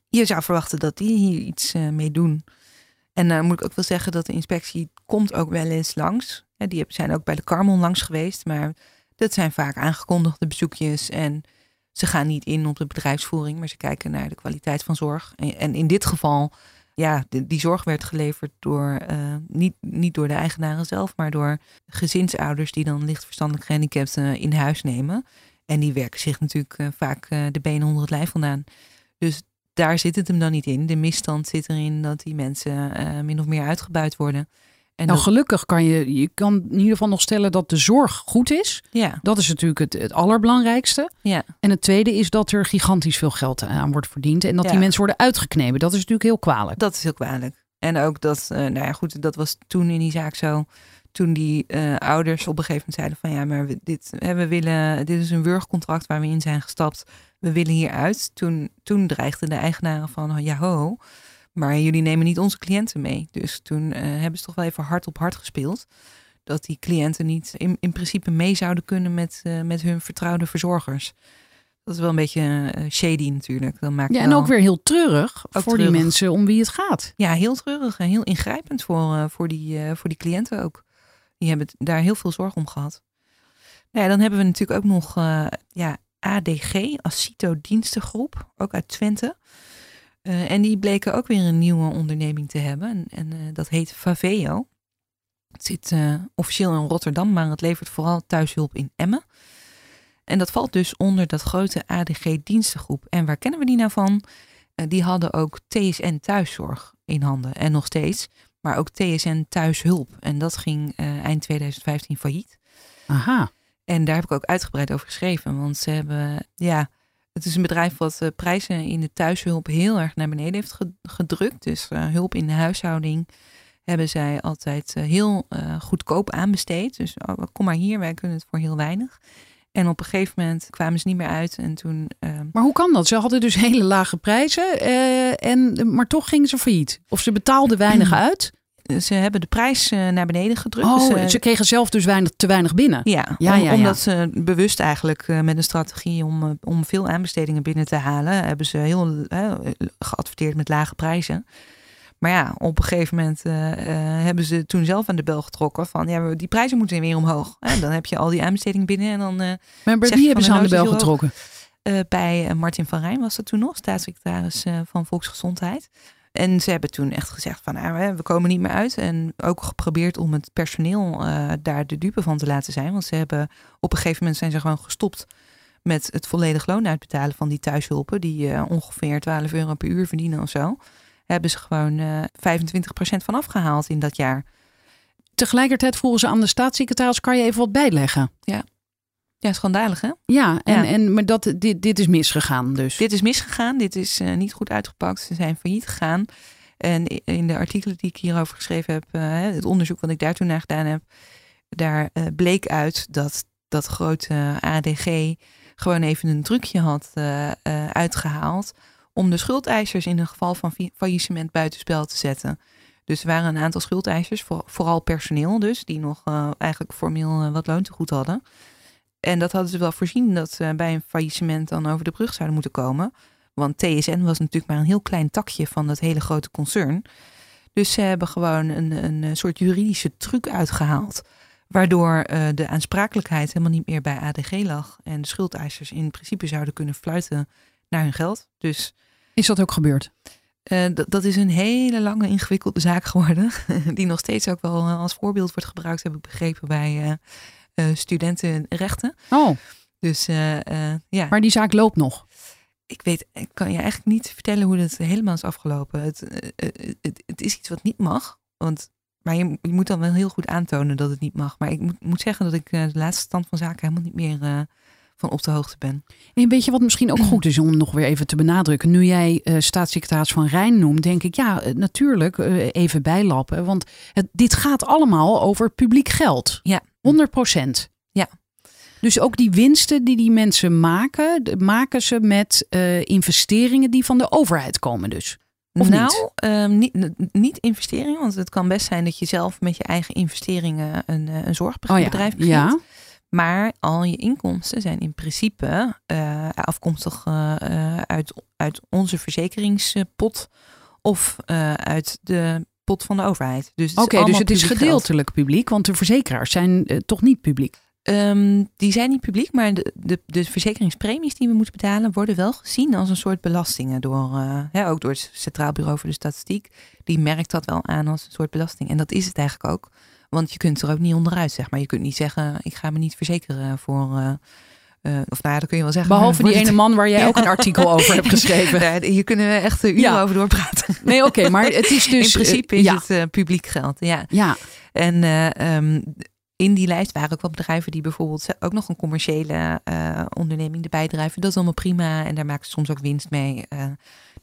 Speaker 1: Je zou verwachten dat die hier iets eh, mee doen. En dan moet ik ook wel zeggen dat de inspectie komt ook wel eens langs. Hè, die zijn ook bij de Carmel langs geweest. Maar dat zijn vaak aangekondigde bezoekjes. En ze gaan niet in op de bedrijfsvoering. Maar ze kijken naar de kwaliteit van zorg. En, en in dit geval ja, die zorg werd geleverd door, eh, niet, niet door de eigenaren zelf, maar door gezinsouders die dan licht verstandelijk gehandicapten in huis nemen. En die werken zich natuurlijk eh, vaak eh, de benen onder het lijf vandaan. Dus daar zit het hem dan niet in. De misstand zit erin dat die mensen eh, min of meer uitgebuit worden. En
Speaker 2: nou,
Speaker 1: dat-
Speaker 2: gelukkig kan je, je kan in ieder geval nog stellen dat de zorg goed is.
Speaker 1: ja,
Speaker 2: Dat is natuurlijk het, het allerbelangrijkste.
Speaker 1: ja,
Speaker 2: En het tweede is dat er gigantisch veel geld aan wordt verdiend. En dat die mensen worden uitgeknepen. Dat is natuurlijk heel kwalijk.
Speaker 1: dat is heel kwalijk. En ook dat, eh, nou ja, goed, dat was toen in die zaak zo. Toen die eh, ouders op een gegeven moment zeiden van ja, maar we, dit, hè, we willen, dit is een wurgcontract waar we in zijn gestapt. We willen hieruit. Toen, toen dreigden de eigenaren van oh, ja ho, maar jullie nemen niet onze cliënten mee. Dus toen eh, hebben ze toch wel even hard op hard gespeeld. Dat die cliënten niet in, in principe mee zouden kunnen met, eh, met hun vertrouwde verzorgers. Dat is wel een beetje eh, shady natuurlijk. Dan maak je
Speaker 2: Ja, en
Speaker 1: wel-
Speaker 2: ook weer heel treurig
Speaker 1: Ook
Speaker 2: voor die mensen om wie het gaat.
Speaker 1: ja, heel treurig en heel ingrijpend voor, voor, die, voor die cliënten ook. Die hebben daar heel veel zorg om gehad. Nou ja, dan hebben we natuurlijk ook nog ja, ADG, Ascito Dienstengroep, ook uit Twente. Eh, en die bleken ook weer een nieuwe onderneming te hebben. En, en eh, dat heet Faveo. Het zit eh, officieel in Rotterdam, maar het levert vooral thuishulp in Emmen. En dat valt dus onder dat grote ADG Dienstengroep. En waar kennen we die nou van? Die hadden ook TSN Thuiszorg in handen. En nog steeds. Maar ook TSN Thuishulp. En dat ging eind 2015 failliet.
Speaker 2: Aha.
Speaker 1: En daar heb ik ook uitgebreid over geschreven. Want ze hebben, ja, het is een bedrijf wat eh, prijzen in de thuishulp heel erg naar beneden heeft ge- gedrukt. Dus eh, hulp in de huishouding hebben zij altijd eh, heel goedkoop aanbesteed. Dus oh, kom maar hier, wij kunnen het voor heel weinig. En op een gegeven moment kwamen ze niet meer uit. En toen eh,
Speaker 2: Maar hoe kan dat? Ze hadden dus hele lage prijzen, en, maar toch gingen ze failliet. Of ze betaalden weinig uit.
Speaker 1: Ze hebben de prijs eh, naar beneden gedrukt.
Speaker 2: Oh,
Speaker 1: Dus, eh,
Speaker 2: ze kregen zelf dus weinig, te weinig binnen.
Speaker 1: Ja,
Speaker 2: Ja,
Speaker 1: om-
Speaker 2: ja, ja.
Speaker 1: omdat ze bewust eigenlijk eh, met een strategie om, om veel aanbestedingen binnen te halen, hebben ze heel geadverteerd met lage prijzen. Maar ja, op een gegeven moment hebben ze toen zelf aan de bel getrokken van ja, die prijzen moeten weer omhoog. Hè? Dan heb je al die aanbestedingen binnen en dan eh,
Speaker 2: Maar bij wie hebben ze aan de bel getrokken?
Speaker 1: bij Martin van Rijn was dat toen nog, staatssecretaris van Volksgezondheid. En ze hebben toen echt gezegd van nou, we komen niet meer uit. En ook geprobeerd om het personeel eh, daar de dupe van te laten zijn. Want ze hebben op een gegeven moment zijn ze gewoon gestopt met het volledig loon uitbetalen van die thuishulpen. Die eh, ongeveer 12 euro per uur verdienen of zo. Hebben ze gewoon eh 25% van afgehaald in dat jaar.
Speaker 2: Tegelijkertijd vroegen ze aan de staatssecretaris, kan je even wat bijleggen?
Speaker 1: Ja, schandalig hè?
Speaker 2: Ja, en,
Speaker 1: Ja.
Speaker 2: en, maar dat, dit, dit is misgegaan dus.
Speaker 1: Dit is misgegaan, dit is eh, niet goed uitgepakt. Ze zijn failliet gegaan. En in de artikelen die ik hierover geschreven heb, eh, het onderzoek wat ik daar toen naar gedaan heb, daar eh, bleek uit dat dat grote ADG gewoon even een trucje had eh, eh, uitgehaald om de schuldeisers in een geval van faillissement buitenspel te zetten. Dus er waren een aantal schuldeisers, voor- vooral personeel dus, die nog eigenlijk formeel wat loontegoed hadden. En dat hadden ze wel voorzien dat ze bij een faillissement dan over de brug zouden moeten komen. Want TSN was natuurlijk maar een heel klein takje van dat hele grote concern. Dus ze hebben gewoon een, een soort juridische truc uitgehaald. Waardoor eh, de aansprakelijkheid helemaal niet meer bij ADG lag. En de schuldeisers in principe zouden kunnen fluiten naar hun geld. Dus
Speaker 2: Is dat ook gebeurd?
Speaker 1: eh, dat- is een hele lange ingewikkelde zaak geworden. Die nog steeds ook wel eh, als voorbeeld wordt gebruikt, heb ik begrepen, bij studentenrechten.
Speaker 2: Oh,
Speaker 1: Dus eh, eh, ja,
Speaker 2: Maar die zaak loopt nog.
Speaker 1: ik weet, ik kan je eigenlijk niet vertellen hoe dat helemaal is afgelopen. Het, eh, eh, het, het is iets wat niet mag. Want, maar je, je moet dan wel heel goed aantonen dat het niet mag. Maar ik moet, moet zeggen dat ik eh, de laatste stand van zaken helemaal niet meer eh, van op de hoogte ben.
Speaker 2: En weet je wat misschien ook goed is om nog weer even te benadrukken? Nu jij eh, staatssecretaris van Rijn noemt, denk ik ja, eh, natuurlijk eh, even bijlappen. Want het, dit gaat allemaal over publiek geld.
Speaker 1: Ja.
Speaker 2: 100 procent.
Speaker 1: Ja.
Speaker 2: Dus ook die winsten die die mensen maken, maken ze met eh, investeringen die van de overheid komen dus. Of
Speaker 1: nou,
Speaker 2: niet?
Speaker 1: ehm, niet, niet investeringen. Want het kan best zijn dat je zelf met je eigen investeringen een, eh, een zorgbedrijf
Speaker 2: Oh ja.
Speaker 1: begint.
Speaker 2: Ja.
Speaker 1: Maar al je inkomsten zijn in principe eh, afkomstig uit, uit onze verzekeringspot of uit de pot van de overheid. Dus het is
Speaker 2: Oké, dus het is
Speaker 1: geld.
Speaker 2: gedeeltelijk publiek, want de verzekeraars zijn eh, toch niet publiek.
Speaker 1: Ehm, die zijn niet publiek, maar de, de, de verzekeringspremies die we moeten betalen worden wel gezien als een soort belastingen door, eh, hè, ook door het Centraal Bureau voor de Statistiek. Die merkt dat wel aan als een soort belasting. En dat is het eigenlijk ook. Want je kunt er ook niet onderuit, zeg maar. Je kunt niet zeggen, ik ga me niet verzekeren voor... eh, eh, of nou ja, dat kun je wel zeggen.
Speaker 2: Behalve die ene man waar jij
Speaker 1: Ja.
Speaker 2: ook een artikel over hebt geschreven.
Speaker 1: Daar, hier kunnen we echt eh, uren
Speaker 2: Ja.
Speaker 1: over doorpraten.
Speaker 2: Nee, oké, maar het is dus...
Speaker 1: in principe
Speaker 2: eh,
Speaker 1: is
Speaker 2: ja,
Speaker 1: het eh, publiek geld, ja.
Speaker 2: Ja,
Speaker 1: En eh, ehm, in die lijst waren ook wel bedrijven die bijvoorbeeld ook nog een commerciële eh, onderneming erbij drijven. Dat is allemaal prima en daar maken ze soms ook winst mee.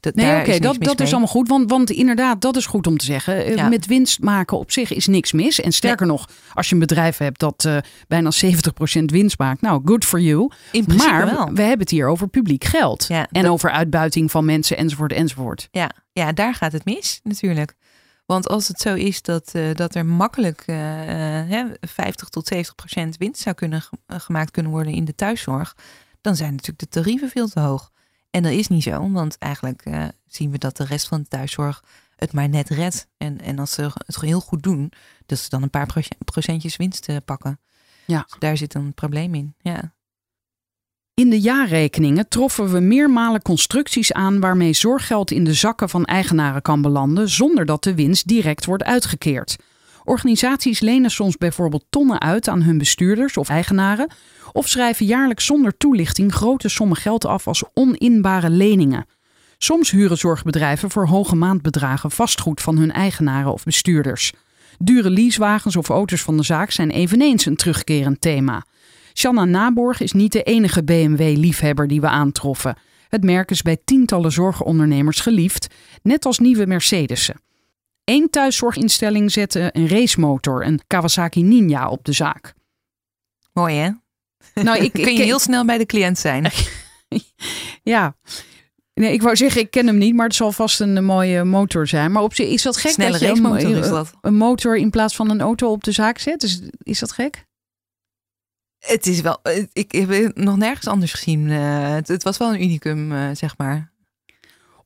Speaker 1: Dat,
Speaker 2: Nee, oké, dat, dat is allemaal goed. Want, want inderdaad, dat is goed om te zeggen. Eh,
Speaker 1: Ja.
Speaker 2: Met winst maken op zich is niks mis. En sterker nog, als je een bedrijf hebt dat eh, bijna 70% winst maakt, nou, good for you.
Speaker 1: In principe
Speaker 2: Maar
Speaker 1: wel.
Speaker 2: we hebben het hier over publiek geld.
Speaker 1: Ja,
Speaker 2: en
Speaker 1: dat-
Speaker 2: over uitbuiting van mensen, enzovoort, enzovoort.
Speaker 1: Ja, ja, daar gaat het mis natuurlijk. Want als het zo is dat, eh, dat er makkelijk eh, hè, 50 tot 70 procent winst zou kunnen ge- gemaakt kunnen worden in de thuiszorg, dan zijn natuurlijk de tarieven veel te hoog. En dat is niet zo, want eigenlijk eh, zien we dat de rest van de thuiszorg het maar net redt. En, en als ze het heel goed doen, dat ze dan een paar proce- procentjes winst eh, pakken.
Speaker 2: Ja.
Speaker 1: Dus daar zit een probleem in. Ja.
Speaker 2: In de jaarrekeningen troffen we meermalen constructies aan waarmee zorggeld in de zakken van eigenaren kan belanden zonder dat de winst direct wordt uitgekeerd. Organisaties lenen soms bijvoorbeeld tonnen uit aan hun bestuurders of eigenaren of schrijven jaarlijks zonder toelichting grote sommen geld af als oninbare leningen. Soms huren zorgbedrijven voor hoge maandbedragen vastgoed van hun eigenaren of bestuurders. Dure leasewagens of auto's van de zaak zijn eveneens een terugkerend thema. Shanna Naborg is niet de enige BMW-liefhebber die we aantroffen. Het merk is bij tientallen zorgondernemers geliefd, net als nieuwe Mercedes'en. Eén thuiszorginstelling zette een racemotor, een Kawasaki Ninja, op de zaak.
Speaker 1: Mooi hè?
Speaker 2: Nou, ik,
Speaker 1: Kun je heel snel bij de cliënt zijn.
Speaker 2: Ja. Nee, ik wou zeggen, ik ken hem niet, maar het zal vast een eh, mooie motor zijn. Maar op zich is dat gek
Speaker 1: Snelle
Speaker 2: dat je een,
Speaker 1: is dat.
Speaker 2: een motor in plaats van een auto op de zaak zet. Is, is dat gek?
Speaker 1: Het is wel, het- ik heb het nog nergens anders gezien. Eh, het, het was wel een unicum, eh, zeg maar.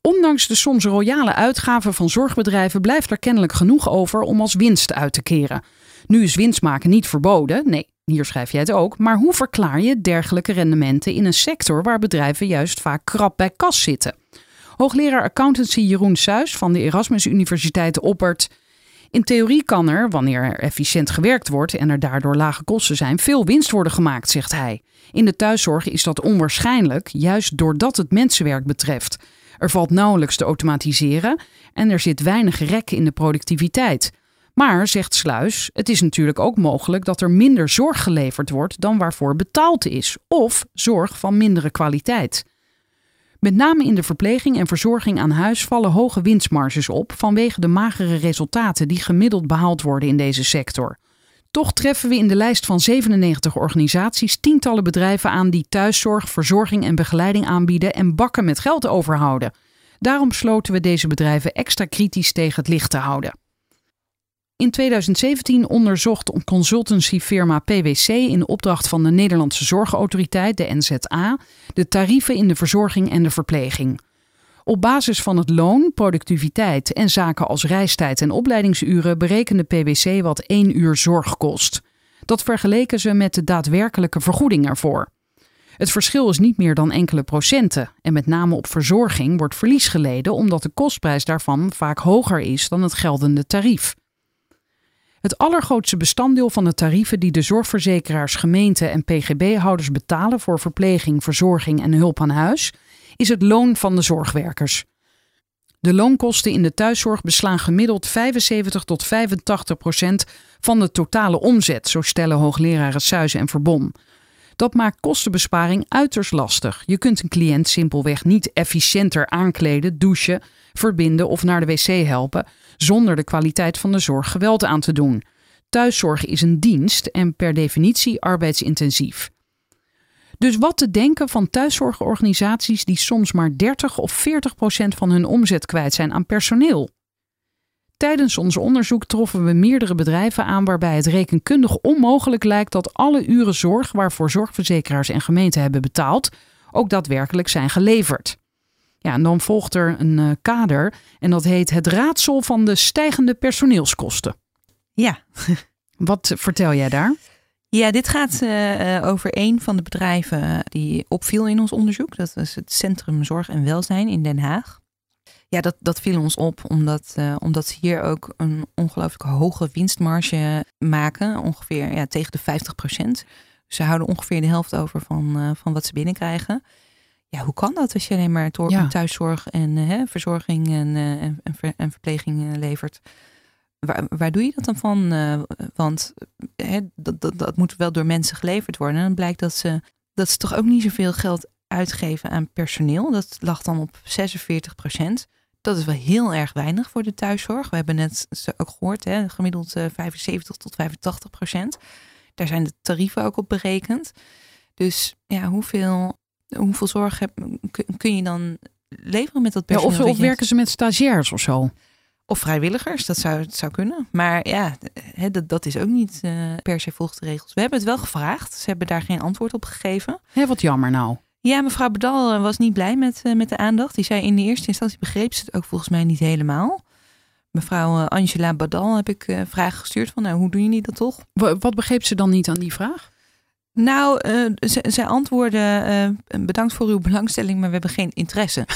Speaker 2: Ondanks de soms royale uitgaven van zorgbedrijven blijft er kennelijk genoeg over om als winst uit te keren. Nu is winst maken niet verboden, nee, hier schrijf jij het ook, maar hoe verklaar je dergelijke rendementen in een sector waar bedrijven juist vaak krap bij kas zitten? Hoogleraar accountancy Jeroen Suis van de Erasmus Universiteit oppert. In theorie kan er, wanneer er efficiënt gewerkt wordt en er daardoor lage kosten zijn, veel winst worden gemaakt, zegt hij. In de thuiszorg is dat onwaarschijnlijk, juist doordat het mensenwerk betreft. Er valt nauwelijks te automatiseren en er zit weinig rek in de productiviteit. Maar, zegt Sluis, het is natuurlijk ook mogelijk dat er minder zorg geleverd wordt dan waarvoor betaald is, of zorg van mindere kwaliteit. Met name in de verpleging en verzorging aan huis vallen hoge winstmarges op vanwege de magere resultaten die gemiddeld behaald worden in deze sector. Toch treffen we in de lijst van 97 organisaties tientallen bedrijven aan die thuiszorg, verzorging en begeleiding aanbieden en bakken met geld overhouden. Daarom sloten we deze bedrijven extra kritisch tegen het licht te houden. In 2017 onderzocht consultancyfirma PwC in opdracht van de Nederlandse Zorgautoriteit, de NZA, de tarieven in de verzorging en de verpleging. Op basis van het loon, productiviteit en zaken als reistijd en opleidingsuren berekende PwC wat één uur zorg kost. Dat vergeleken ze met de daadwerkelijke vergoeding ervoor. Het verschil is niet meer dan enkele procenten en met name op verzorging wordt verlies geleden omdat de kostprijs daarvan vaak hoger is dan het geldende tarief. Het allergrootste bestanddeel van de tarieven die de zorgverzekeraars, gemeenten en PGB-houders betalen voor verpleging, verzorging en hulp aan huis, is het loon van de zorgwerkers. De loonkosten in de thuiszorg beslaan gemiddeld 75 tot 85 procent van de totale omzet, zo stellen hoogleraren Suizen en Verbon. Dat maakt kostenbesparing uiterst lastig. Je kunt een cliënt simpelweg niet efficiënter aankleden, douchen, verbinden of naar de wc helpen zonder de kwaliteit van de zorg geweld aan te doen. Thuiszorg is een dienst en per definitie arbeidsintensief. Dus wat te denken van thuiszorgorganisaties die soms maar 30 of 40 procent van hun omzet kwijt zijn aan personeel? Tijdens ons onderzoek troffen we meerdere bedrijven aan waarbij het rekenkundig onmogelijk lijkt dat alle uren zorg waarvoor zorgverzekeraars en gemeenten hebben betaald, ook daadwerkelijk zijn geleverd. Ja, en dan volgt er een uh, kader en dat heet het raadsel van de stijgende personeelskosten.
Speaker 1: Ja.
Speaker 2: Wat vertel jij daar?
Speaker 1: Ja, dit gaat uh, over een van de bedrijven die opviel in ons onderzoek. Dat is het Centrum Zorg en Welzijn in Den Haag. Ja, dat, dat viel ons op omdat, uh, omdat ze hier ook een ongelooflijk hoge winstmarge maken. Ongeveer ja, tegen de 50 procent. Ze houden ongeveer de helft over van, van wat ze binnenkrijgen. Ja, hoe kan dat als je alleen maar ja. thuiszorg en hè, verzorging en, en, en, en verpleging levert? Waar, waar, doe je dat dan van? Uh, want hè, dat, dat, dat moet wel door mensen geleverd worden. En dan blijkt dat ze, dat ze toch ook niet zoveel geld uitgeven aan personeel. Dat lag dan op 46 procent. Dat is wel heel erg weinig voor de thuiszorg. We hebben net ook gehoord, hè, gemiddeld 75 tot 85 procent. Daar zijn de tarieven ook op berekend. Dus ja, hoeveel, hoeveel zorg heb, kun je dan leveren met dat personeel?
Speaker 2: Ja, of, of werken ze met stagiairs of zo?
Speaker 1: Of vrijwilligers, dat zou, dat zou kunnen. Maar ja, dat, dat is ook niet uh, per se volgens de regels. We hebben het wel gevraagd. Ze hebben daar geen antwoord op gegeven.
Speaker 2: Hé, wat jammer nou.
Speaker 1: Ja, mevrouw Bedal eh, was niet blij met, uh, met de aandacht. Die zei in de eerste instantie begreep ze het ook volgens mij niet helemaal. Mevrouw Angela Badal heb ik uh, vragen gestuurd van, nou, hoe doen jullie dat toch?
Speaker 2: Wat begreep ze dan niet aan die vraag?
Speaker 1: Nou, uh, ze, zij antwoordde: uh, bedankt voor uw belangstelling, maar we hebben geen interesse.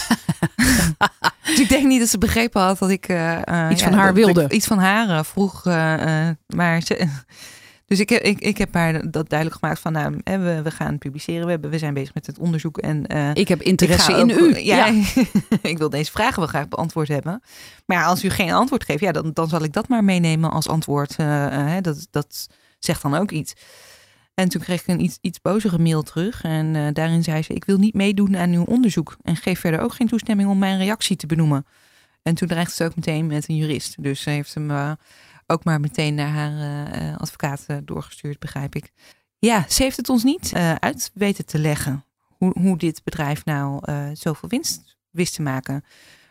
Speaker 1: dus ik denk niet dat ze begrepen had dat ik uh,
Speaker 2: iets ja, van haar wilde.
Speaker 1: Iets van haar vroeg. maar ze, dus ik heb, ik, ik heb haar dat duidelijk gemaakt van nou, we, we gaan publiceren. We, hebben, we zijn bezig met het onderzoek. En,
Speaker 2: ik heb interesse in u.
Speaker 1: Ja, ja. ik wil deze vragen wel graag beantwoord hebben. Maar als u geen antwoord geeft, ja, dan, dan zal ik dat maar meenemen als antwoord. dat, dat zegt dan ook iets. En toen kreeg ik een iets, iets bozere mail terug. En uh, daarin zei ze: Ik wil niet meedoen aan uw onderzoek. En geef verder ook geen toestemming om mijn reactie te benoemen. En toen dreigde ze ook meteen met een jurist. Dus ze heeft hem uh, ook maar meteen naar haar uh, advocaat doorgestuurd, begrijp ik. Ja, ze heeft het ons niet uit weten te leggen. Hoe, hoe dit bedrijf nou zoveel winst wist te maken.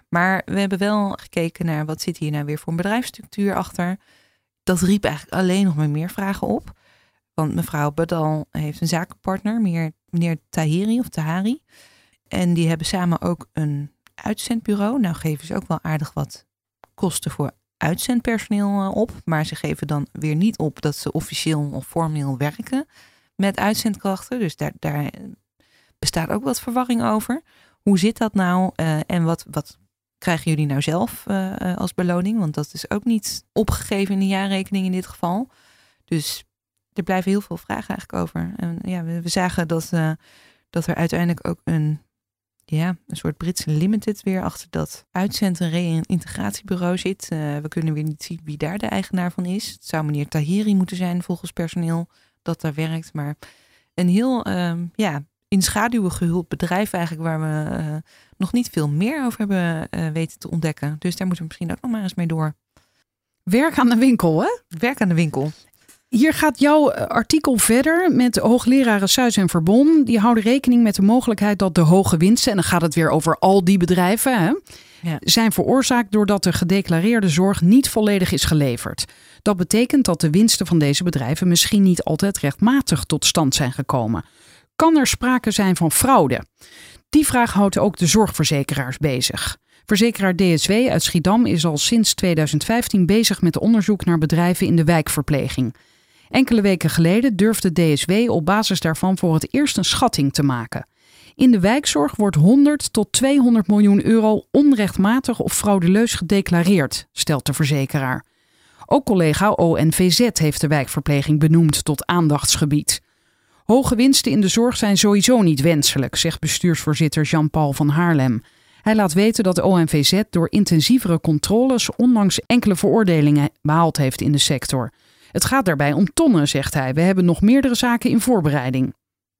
Speaker 1: Maar we hebben wel gekeken naar wat zit hier nou weer voor een bedrijfsstructuur achter. Dat riep eigenlijk alleen nog maar meer vragen op. Want mevrouw Badal heeft een zakenpartner, meneer Tahiri of Tahari. En die hebben samen ook een uitzendbureau. Nou geven ze ook wel aardig wat kosten voor uitzendpersoneel eh, op. Maar ze geven dan weer niet op dat ze officieel of formeel werken met uitzendkrachten. Dus daar, daar bestaat ook wat verwarring over. Hoe zit dat nou uh, en wat, wat krijgen jullie nou zelf uh, als beloning? Want dat is ook niet opgegeven in de jaarrekening in dit geval. Dus er blijven heel veel vragen eigenlijk over. En ja, we, we zagen dat, uh, dat er uiteindelijk ook een, ja, een soort Britse limited weer achter dat uitzend- en integratiebureau zit. Uh, we kunnen weer niet zien wie daar de eigenaar van is. Het zou meneer Tahiri moeten zijn volgens personeel dat daar werkt. Maar een heel um, ja, in schaduwen gehuld bedrijf eigenlijk waar we uh, nog niet veel meer over hebben weten te ontdekken. Dus daar moeten we misschien ook nog maar eens mee door.
Speaker 2: Werk aan de winkel, hè?
Speaker 1: Werk aan de winkel.
Speaker 2: Hier gaat jouw eh, artikel verder met hoogleraren Suis en Verbon. Die houden rekening met de mogelijkheid dat de hoge winsten, en dan gaat het weer over al die bedrijven, hè, ja. zijn veroorzaakt doordat de gedeclareerde zorg niet volledig is geleverd. Dat betekent dat de winsten van deze bedrijven misschien niet altijd rechtmatig tot stand zijn gekomen. Kan er sprake zijn van fraude? Die vraag houdt ook de zorgverzekeraars bezig. Verzekeraar DSW uit Schiedam is al sinds 2015 bezig met onderzoek naar bedrijven in de wijkverpleging. Enkele weken geleden durfde DSW op basis daarvan voor het eerst een schatting te maken. In de wijkzorg wordt 100 tot 200 miljoen euro onrechtmatig of fraudeleus gedeclareerd, stelt de verzekeraar. Ook collega ONVZ heeft de wijkverpleging benoemd tot aandachtsgebied. Hoge winsten in de zorg zijn sowieso niet wenselijk, zegt bestuursvoorzitter Jean-Paul van Haarlem. Hij laat weten dat ONVZ door intensievere controles ondanks enkele veroordelingen behaald heeft in de sector. Het gaat daarbij om tonnen, zegt hij. We hebben nog meerdere zaken in voorbereiding.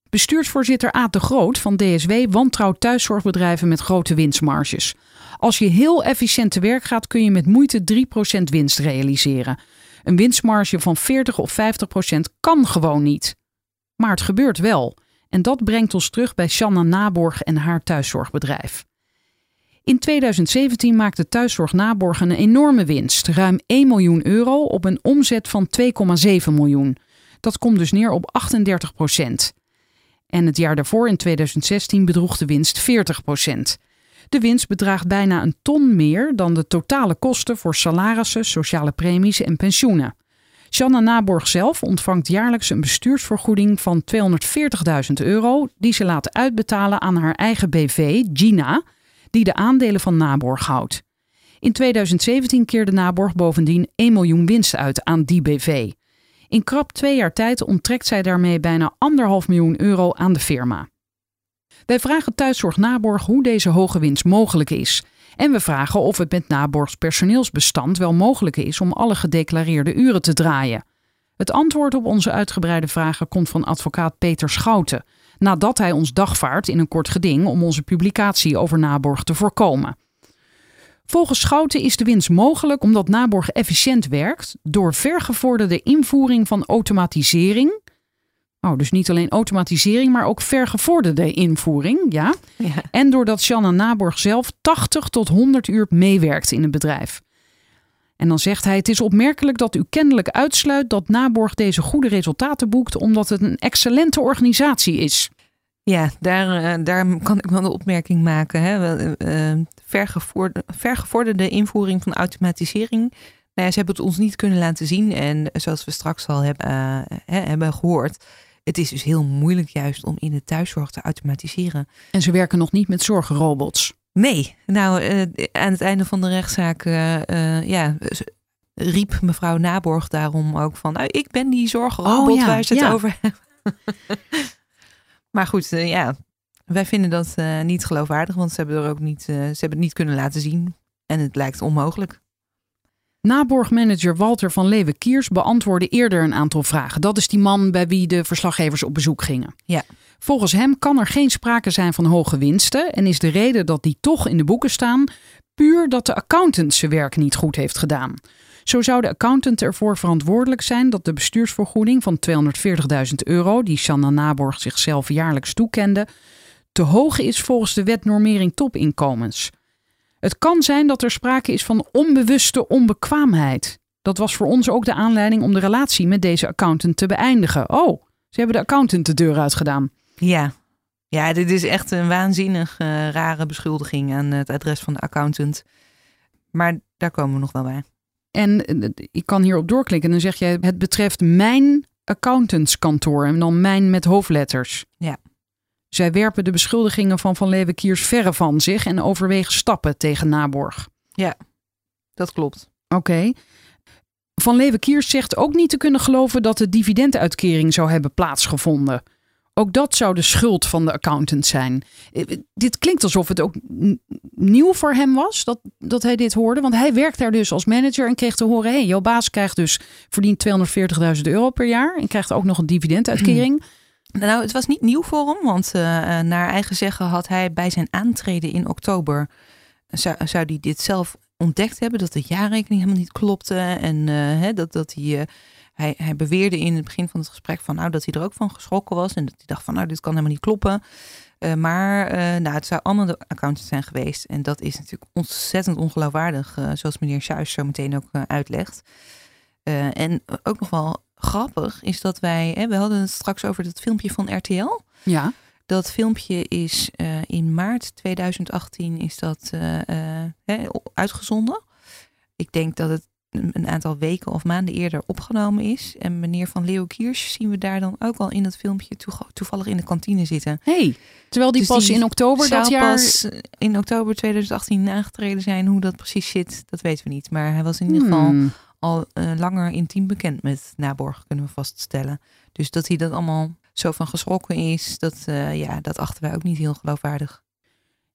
Speaker 2: Bestuursvoorzitter Aad de Groot van DSW wantrouwt thuiszorgbedrijven met grote winstmarges. Als je heel efficiënt te werk gaat, kun je met moeite 3% winst realiseren. Een winstmarge van 40 of 50% kan gewoon niet. Maar het gebeurt wel. En dat brengt ons terug bij Shanna Naborg en haar thuiszorgbedrijf. In 2017 maakte Thuiszorg Naborg een enorme winst, ruim 1 miljoen euro op een omzet van 2,7 miljoen. Dat komt dus neer op 38 procent. En het jaar daarvoor, in 2016, bedroeg de winst 40 procent. De winst bedraagt bijna een ton meer dan de totale kosten voor salarissen, sociale premies en pensioenen. Shanna Naborg zelf ontvangt jaarlijks een bestuursvergoeding van 240.000 euro, die ze laat uitbetalen aan haar eigen BV, Gina, die de aandelen van Naborg houdt. In 2017 keerde Naborg bovendien 1 miljoen winst uit aan die BV. In krap twee jaar tijd onttrekt zij daarmee bijna anderhalf miljoen euro aan de firma. Wij vragen Thuiszorg Naborg hoe deze hoge winst mogelijk is. En we vragen of het met Naborgs personeelsbestand wel mogelijk is om alle gedeclareerde uren te draaien. Het antwoord op onze uitgebreide vragen komt van advocaat Peter Schouten, nadat hij ons dagvaart in een kort geding om onze publicatie over Naborg te voorkomen. Volgens Schouten is de winst mogelijk omdat Naborg efficiënt werkt door vergevorderde invoering van automatisering. Oh, dus niet alleen automatisering, maar ook vergevorderde invoering, ja.
Speaker 1: Ja.
Speaker 2: En doordat Shanna Naborg zelf 80 tot 100 uur meewerkt in het bedrijf. En dan zegt hij: Het is opmerkelijk dat u kennelijk uitsluit dat Naborg deze goede resultaten boekt, omdat het een excellente organisatie is.
Speaker 1: Ja, daar, eh, daar kan ik wel een opmerking maken. Hè. Eh, eh, vergevorde- vergevorderde invoering van automatisering. Nou ja, ze hebben het ons niet kunnen laten zien. En zoals we straks al hebben, hebben gehoord. Het is dus heel moeilijk juist om in de thuiszorg te automatiseren.
Speaker 2: En ze werken nog niet met zorgrobots.
Speaker 1: Nee, nou eh, aan het einde van de rechtszaak eh, eh, ja, riep mevrouw Naborg daarom ook van... Nou, ik ben die zorgrobot
Speaker 2: Oh ja,
Speaker 1: waar ze het
Speaker 2: ja.
Speaker 1: over hebben. maar goed, ja, wij vinden dat niet geloofwaardig, want ze hebben, er ook niet, ze hebben het niet kunnen laten zien. En het lijkt onmogelijk.
Speaker 2: Naborgmanager Walter van Leeuwen-Kiers beantwoordde eerder een aantal vragen. Dat is die man bij wie de verslaggevers op bezoek gingen.
Speaker 1: Ja.
Speaker 2: Volgens hem kan er geen sprake zijn van hoge winsten en is de reden dat die toch in de boeken staan puur dat de accountant zijn werk niet goed heeft gedaan. Zo zou de accountant ervoor verantwoordelijk zijn dat de bestuursvergoeding van 240.000 euro, die Shanna Naborg zichzelf jaarlijks toekende, te hoog is volgens de wet normering topinkomens. Het kan zijn dat er sprake is van onbewuste onbekwaamheid. Dat was voor ons ook de aanleiding om de relatie met deze accountant te beëindigen. Oh, ze hebben de accountant de deur uitgedaan.
Speaker 1: Ja. ja, dit is echt een waanzinnig eh, rare beschuldiging aan het adres van de accountant. Maar daar komen we nog wel bij.
Speaker 2: En eh, ik kan hierop doorklikken en dan zeg jij: het betreft mijn accountantskantoor en dan mijn met hoofdletters.
Speaker 1: Ja.
Speaker 2: Zij werpen de beschuldigingen van Van Leeuwenkiers verre van zich en overwegen stappen tegen Naborg.
Speaker 1: Dat klopt.
Speaker 2: Oké. Van Leeuwenkiers zegt ook niet te kunnen geloven dat de dividenduitkering zou hebben plaatsgevonden. Ook dat zou de schuld van de accountant zijn. Eh, Dit klinkt alsof het ook nieuw voor hem was dat, dat hij dit hoorde. Want hij werkt daar dus als manager en kreeg te horen: hé, hey, jouw baas krijgt dus verdient 240.000 euro per jaar en krijgt ook nog een dividenduitkering.
Speaker 1: Nou, het was niet nieuw voor hem, want eh, eh, naar eigen zeggen had hij bij zijn aantreden in oktober, zou, zou hij dit zelf ontdekt hebben, dat de jaarrekening helemaal niet klopte. En eh, dat, dat hij, eh, hij, hij beweerde in het begin van het gesprek van, nou, dat hij er ook van geschrokken was. En dat hij dacht van, nou, dit kan helemaal niet kloppen. Eh, maar eh, nou, het zou allemaal de accountant zijn geweest. En dat is natuurlijk ontzettend ongeloofwaardig, eh, zoals meneer Suis zo meteen ook eh, uitlegt. Eh, en ook nog wel grappig is dat wij, hè, we hadden het straks over dat filmpje van RTL.
Speaker 2: Ja.
Speaker 1: Dat filmpje is eh, in maart 2018 is dat eh, eh, uitgezonden. Ik denk dat het een aantal weken of maanden eerder opgenomen is. En meneer Van Leeuw Kiers zien we daar dan ook al in dat filmpje toevallig in de kantine zitten.
Speaker 2: Hey, terwijl die
Speaker 1: Dus
Speaker 2: pas
Speaker 1: die
Speaker 2: in oktober dat jaar.
Speaker 1: pas in oktober 2018 aangetreden zijn. Hoe dat precies zit, dat weten we niet. Maar hij was in ieder geval
Speaker 2: Hmm.
Speaker 1: Al eh, langer intiem bekend met Naborg, kunnen we vaststellen. Dus dat hij dat allemaal zo van geschrokken is, dat, eh, ja, dat achten wij ook niet heel geloofwaardig.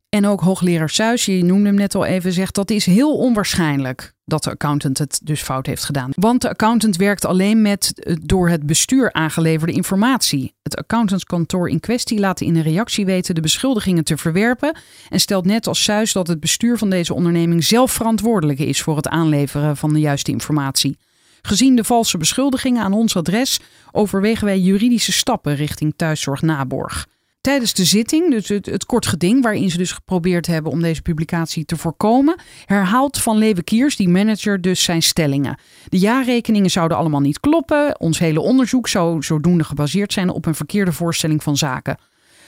Speaker 2: En ook hoogleraar Suis, je noemde hem net al even, zegt dat is heel onwaarschijnlijk dat de accountant het dus fout heeft gedaan. Want de accountant werkt alleen met eh, door het bestuur aangeleverde informatie. Het accountantskantoor in kwestie laat in een reactie weten de beschuldigingen te verwerpen en stelt net als Suis dat het bestuur van deze onderneming zelf verantwoordelijk is voor het aanleveren van de juiste informatie. Gezien de valse beschuldigingen aan ons adres overwegen wij juridische stappen richting thuiszorg Naborg. Tijdens de zitting, dus het, kort geding waarin ze dus geprobeerd hebben om deze publicatie te voorkomen, herhaalt Van Leeuwen Kiers, die manager, dus zijn stellingen. De jaarrekeningen zouden allemaal niet kloppen. Ons hele onderzoek zou zodoende gebaseerd zijn op een verkeerde voorstelling van zaken.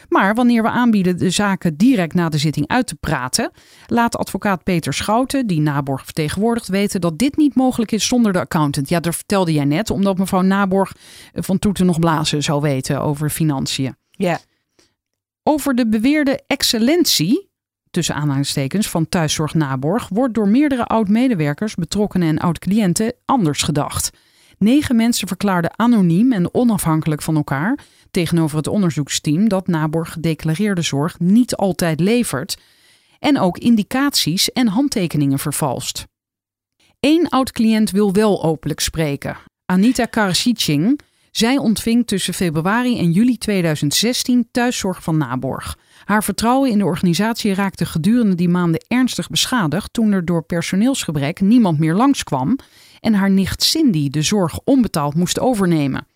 Speaker 2: Maar wanneer we aanbieden de zaken direct na de zitting uit te praten, laat advocaat Peter Schouten, die Naborg vertegenwoordigt, weten dat dit niet mogelijk is zonder de accountant. Ja, dat vertelde jij net, omdat mevrouw Naborg van toeten nog blazen zou weten over financiën.
Speaker 1: Ja,
Speaker 2: Over de beweerde excellentie, tussen aanhalingstekens, van thuiszorg Naborg wordt door meerdere oud-medewerkers, betrokkenen en oud-cliënten anders gedacht. Negen mensen verklaarden anoniem en onafhankelijk van elkaar tegenover het onderzoeksteam dat Naborg gedeclareerde zorg niet altijd levert en ook indicaties en handtekeningen vervalst. Eén oud-cliënt wil wel openlijk spreken. Anita Karasicing. Zij ontving tussen februari en juli 2016 thuiszorg van Naborg. Haar vertrouwen in de organisatie raakte gedurende die maanden ernstig beschadigd toen er door personeelsgebrek niemand meer langskwam en haar nicht Cindy de zorg onbetaald moest overnemen.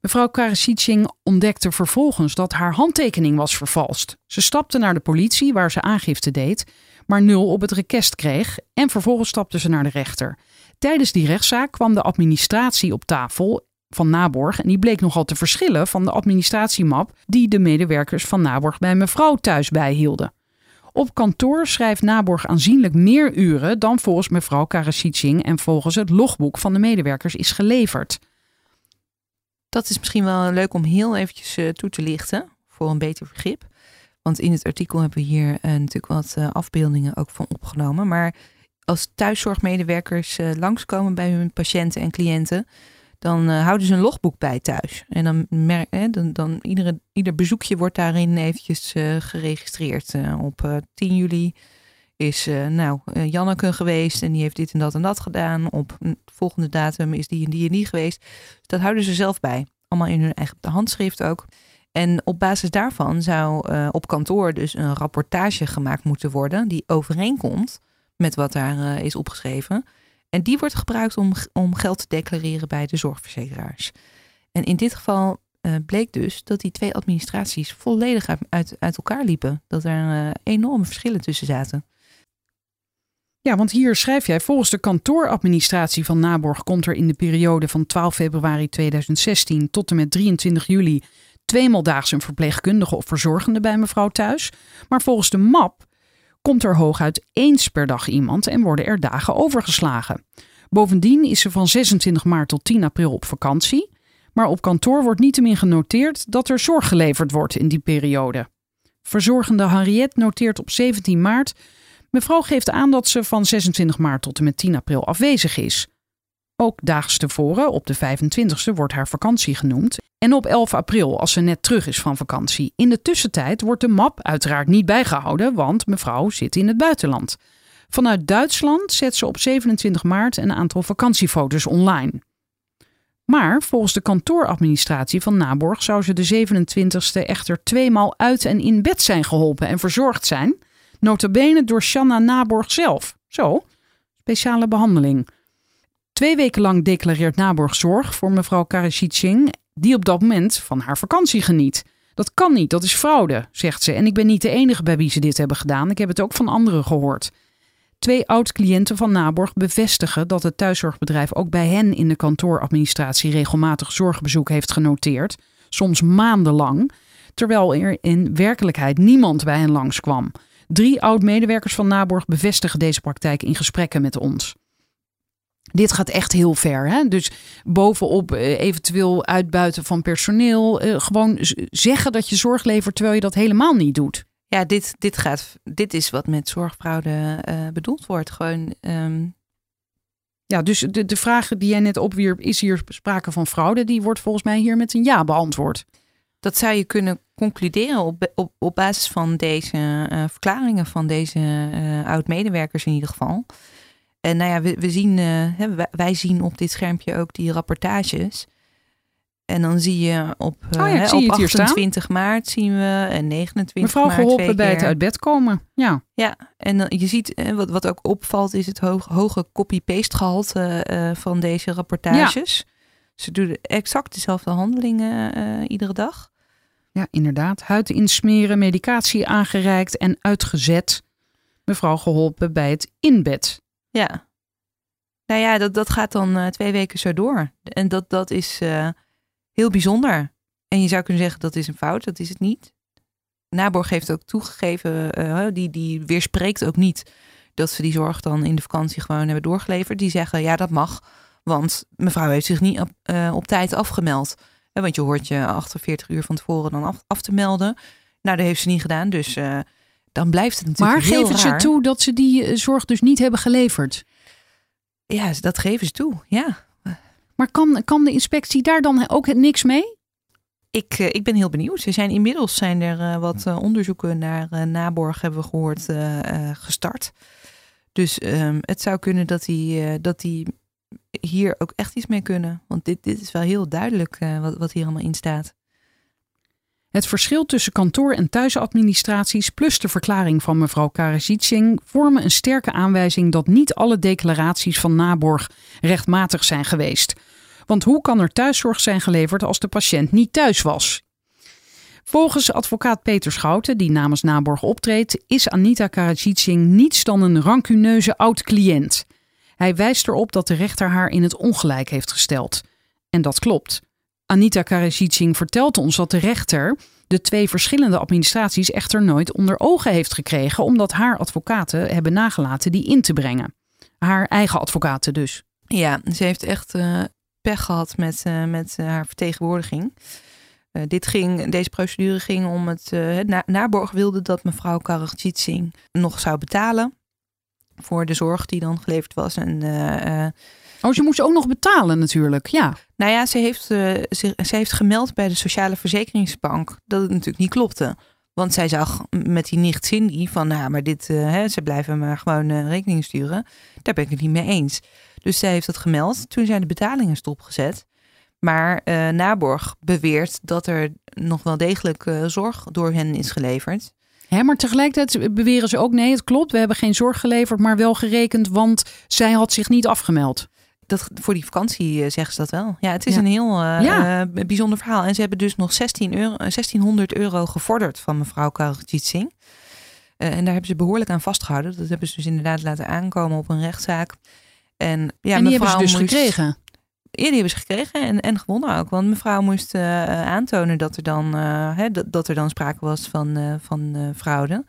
Speaker 2: Mevrouw Karasicing ontdekte vervolgens dat haar handtekening was vervalst. Ze stapte naar de politie waar ze aangifte deed, maar nul op het rekest kreeg en vervolgens stapte ze naar de rechter. Tijdens die rechtszaak kwam de administratie op tafel van Naborg en die bleek nogal te verschillen van de administratiemap die de medewerkers van Naborg bij mevrouw thuis bijhielden. Op kantoor schrijft Naborg aanzienlijk meer uren dan volgens mevrouw Karasicing en volgens het logboek van de medewerkers is geleverd.
Speaker 1: dat is misschien wel leuk om heel eventjes eh, toe te lichten voor een beter begrip. Want in het artikel hebben we hier eh, natuurlijk wat eh, afbeeldingen ook van opgenomen. Maar als thuiszorgmedewerkers eh, langskomen bij hun patiënten en cliënten, dan eh, houden ze een logboek bij thuis. En dan, merk, hè, dan, dan iedere, ieder bezoekje wordt daarin eventjes eh, geregistreerd. Eh, op eh, 10 juli is nou, Janneke geweest en die heeft dit en dat en dat gedaan. Op een volgende datum is die en die en die geweest. Dat houden ze zelf bij. Allemaal in hun eigen handschrift ook. En op basis daarvan zou op kantoor dus een rapportage gemaakt moeten worden die overeenkomt met wat daar is opgeschreven. En die wordt gebruikt om, om geld te declareren bij de zorgverzekeraars. En in dit geval eh, bleek dus dat die twee administraties volledig uit, uit, elkaar liepen. Dat er eh, enorme verschillen tussen zaten.
Speaker 2: Ja, want hier schrijf jij, volgens de kantooradministratie van Naborg komt er in de periode van 12 februari 2016 tot en met 23 juli tweemaal daags een verpleegkundige of verzorgende bij mevrouw thuis. Maar volgens de map komt er hooguit eens per dag iemand en worden er dagen overgeslagen. Bovendien is ze van 26 maart tot 10 april op vakantie. Maar op kantoor wordt niettemin genoteerd dat er zorg geleverd wordt in die periode. Verzorgende Henriette noteert op 17 maart Mevrouw geeft aan dat ze van 26 maart tot en met 10 april afwezig is. Ook daags tevoren, op de 25e, wordt haar vakantie genoemd. En op 11 april, als ze net terug is van vakantie. In de tussentijd wordt de map uiteraard niet bijgehouden, want mevrouw zit in het buitenland. Vanuit Duitsland zet ze op 27 maart een aantal vakantiefoto's online. Maar volgens de kantooradministratie van Naborg zou ze de 27e echter tweemaal uit en in bed zijn geholpen en verzorgd zijn. Notabene door Shanna Naborg zelf. Zo, speciale behandeling. Twee weken lang declareert Naborg zorg voor mevrouw Karasicing, die op dat moment van haar vakantie geniet. Dat kan niet, dat is fraude, zegt ze. En ik ben niet de enige bij wie ze dit hebben gedaan. Ik heb het ook van anderen gehoord. Twee oud-cliënten van Naborg bevestigen dat het thuiszorgbedrijf ook bij hen in de kantooradministratie regelmatig zorgbezoek heeft genoteerd, soms maandenlang, terwijl er in werkelijkheid niemand bij hen langskwam. Drie oud-medewerkers van Naborg bevestigen deze praktijk in gesprekken met ons. Dit gaat echt heel ver. Hè? Dus bovenop eh, eventueel uitbuiten van personeel. eh, gewoon zeggen dat je zorg levert terwijl je dat helemaal niet doet.
Speaker 1: Ja, dit, dit, gaat, dit is wat met zorgfraude eh, bedoeld wordt. Gewoon, ehm,
Speaker 2: Ja, dus de, de vraag die jij net opwierp, is hier sprake van fraude? Die wordt volgens mij hier met een ja beantwoord.
Speaker 1: Dat zou je kunnen concluderen op, op, op basis van deze verklaringen van deze oud-medewerkers in ieder geval. En nou ja, we, we zien, eh, hè, wij, wij zien op dit schermpje ook die rapportages. En dan zie je op, eh,
Speaker 2: Oh ja, ik
Speaker 1: hè,
Speaker 2: zie
Speaker 1: op
Speaker 2: het hier staan.
Speaker 1: 28 maart zien we en 29
Speaker 2: Mevrouw
Speaker 1: maart
Speaker 2: geholpen bij het uit bed komen. Ja,
Speaker 1: Ja, en dan, je ziet, eh, wat, wat ook opvalt, is het hoog, hoge copy-paste gehalte eh, van deze rapportages. Ze doen exact dezelfde handelingen eh, iedere dag.
Speaker 2: ja, inderdaad. Huid insmeren, medicatie aangereikt en uitgezet. Mevrouw geholpen bij het inbed.
Speaker 1: Ja. Nou ja, dat, dat gaat dan eh, twee weken zo door. En dat, dat is eh, heel bijzonder. En je zou kunnen zeggen dat is een fout, dat is het niet. Naborg heeft ook toegegeven, eh, die, die weerspreekt ook niet dat ze die zorg dan in de vakantie gewoon hebben doorgeleverd. Die zeggen ja, dat mag, want mevrouw heeft zich niet op, op tijd afgemeld. Want je hoort je 48 uur van tevoren dan af, af te melden. Nou, dat heeft ze niet gedaan, dus dan blijft het natuurlijk
Speaker 2: Maar
Speaker 1: heel
Speaker 2: geven ze toe dat ze die eh, zorg dus niet hebben geleverd?
Speaker 1: Ja, dat geven ze toe, ja.
Speaker 2: Maar kan, kan de inspectie daar dan ook niks mee?
Speaker 1: Ik, eh, ik ben heel benieuwd. Er zijn inmiddels zijn er eh, wat onderzoeken naar naborg, hebben we gehoord, eh, eh, gestart. Dus ehm, het zou kunnen dat die, eh, dat die hier ook echt iets mee kunnen. Want dit, dit is wel heel duidelijk eh, wat, wat hier allemaal in staat.
Speaker 2: Het verschil tussen kantoor- en thuisadministraties plus de verklaring van mevrouw Karasitsing vormen een sterke aanwijzing dat niet alle declaraties van naborg rechtmatig zijn geweest. Want hoe kan er thuiszorg zijn geleverd als de patiënt niet thuis was? Volgens advocaat Peter Schouten, die namens Naborg optreedt, is Anita Karasitsing niets dan een rancuneuze oud-cliënt. Hij wijst erop dat de rechter haar in het ongelijk heeft gesteld. En dat klopt. Anita Karasitsing vertelt ons dat de rechter de twee verschillende administraties echter nooit onder ogen heeft gekregen, omdat haar advocaten hebben nagelaten die in te brengen. Haar eigen advocaten dus.
Speaker 1: Ja, ze heeft echt eh, pech gehad met, eh, met eh, haar vertegenwoordiging. Dit ging, deze procedure ging om het. na, Naborg wilde dat mevrouw Karajit Singh nog zou betalen voor de zorg die dan geleverd was. En,
Speaker 2: Oh, ze moest ook nog betalen natuurlijk, ja.
Speaker 1: nou ja, ze heeft, eh, ze, ze heeft gemeld bij de Sociale Verzekeringsbank dat het natuurlijk niet klopte. Want zij zag met die nicht Cindy van, nou, maar dit, eh, hè, ze blijven maar gewoon eh, rekening sturen. Daar ben ik het niet mee eens. Dus zij heeft dat gemeld. Toen zijn de betalingen stopgezet. Maar Naborg beweert dat er nog wel degelijk zorg door hen is geleverd.
Speaker 2: Hè, maar tegelijkertijd beweren ze ook, nee, het klopt, we hebben geen zorg geleverd, maar wel gerekend, want zij had zich niet afgemeld.
Speaker 1: Dat, voor die vakantie eh, zeggen ze dat wel. Ja, het is
Speaker 2: Ja.
Speaker 1: een heel eh,
Speaker 2: Ja.
Speaker 1: eh, bijzonder verhaal. En ze hebben dus nog 16 euro, eh, 1600 euro gevorderd van mevrouw Singh. Eh, en daar hebben ze behoorlijk aan vastgehouden. Dat hebben ze dus inderdaad laten aankomen op een rechtszaak. En, ja,
Speaker 2: en die hebben ze
Speaker 1: mevrouw
Speaker 2: dus
Speaker 1: moest-
Speaker 2: gekregen.
Speaker 1: Ja, die hebben ze gekregen en, en gewonnen ook. Want mevrouw moest aantonen dat er, dan, hè, dat, dat er dan sprake was van, van fraude.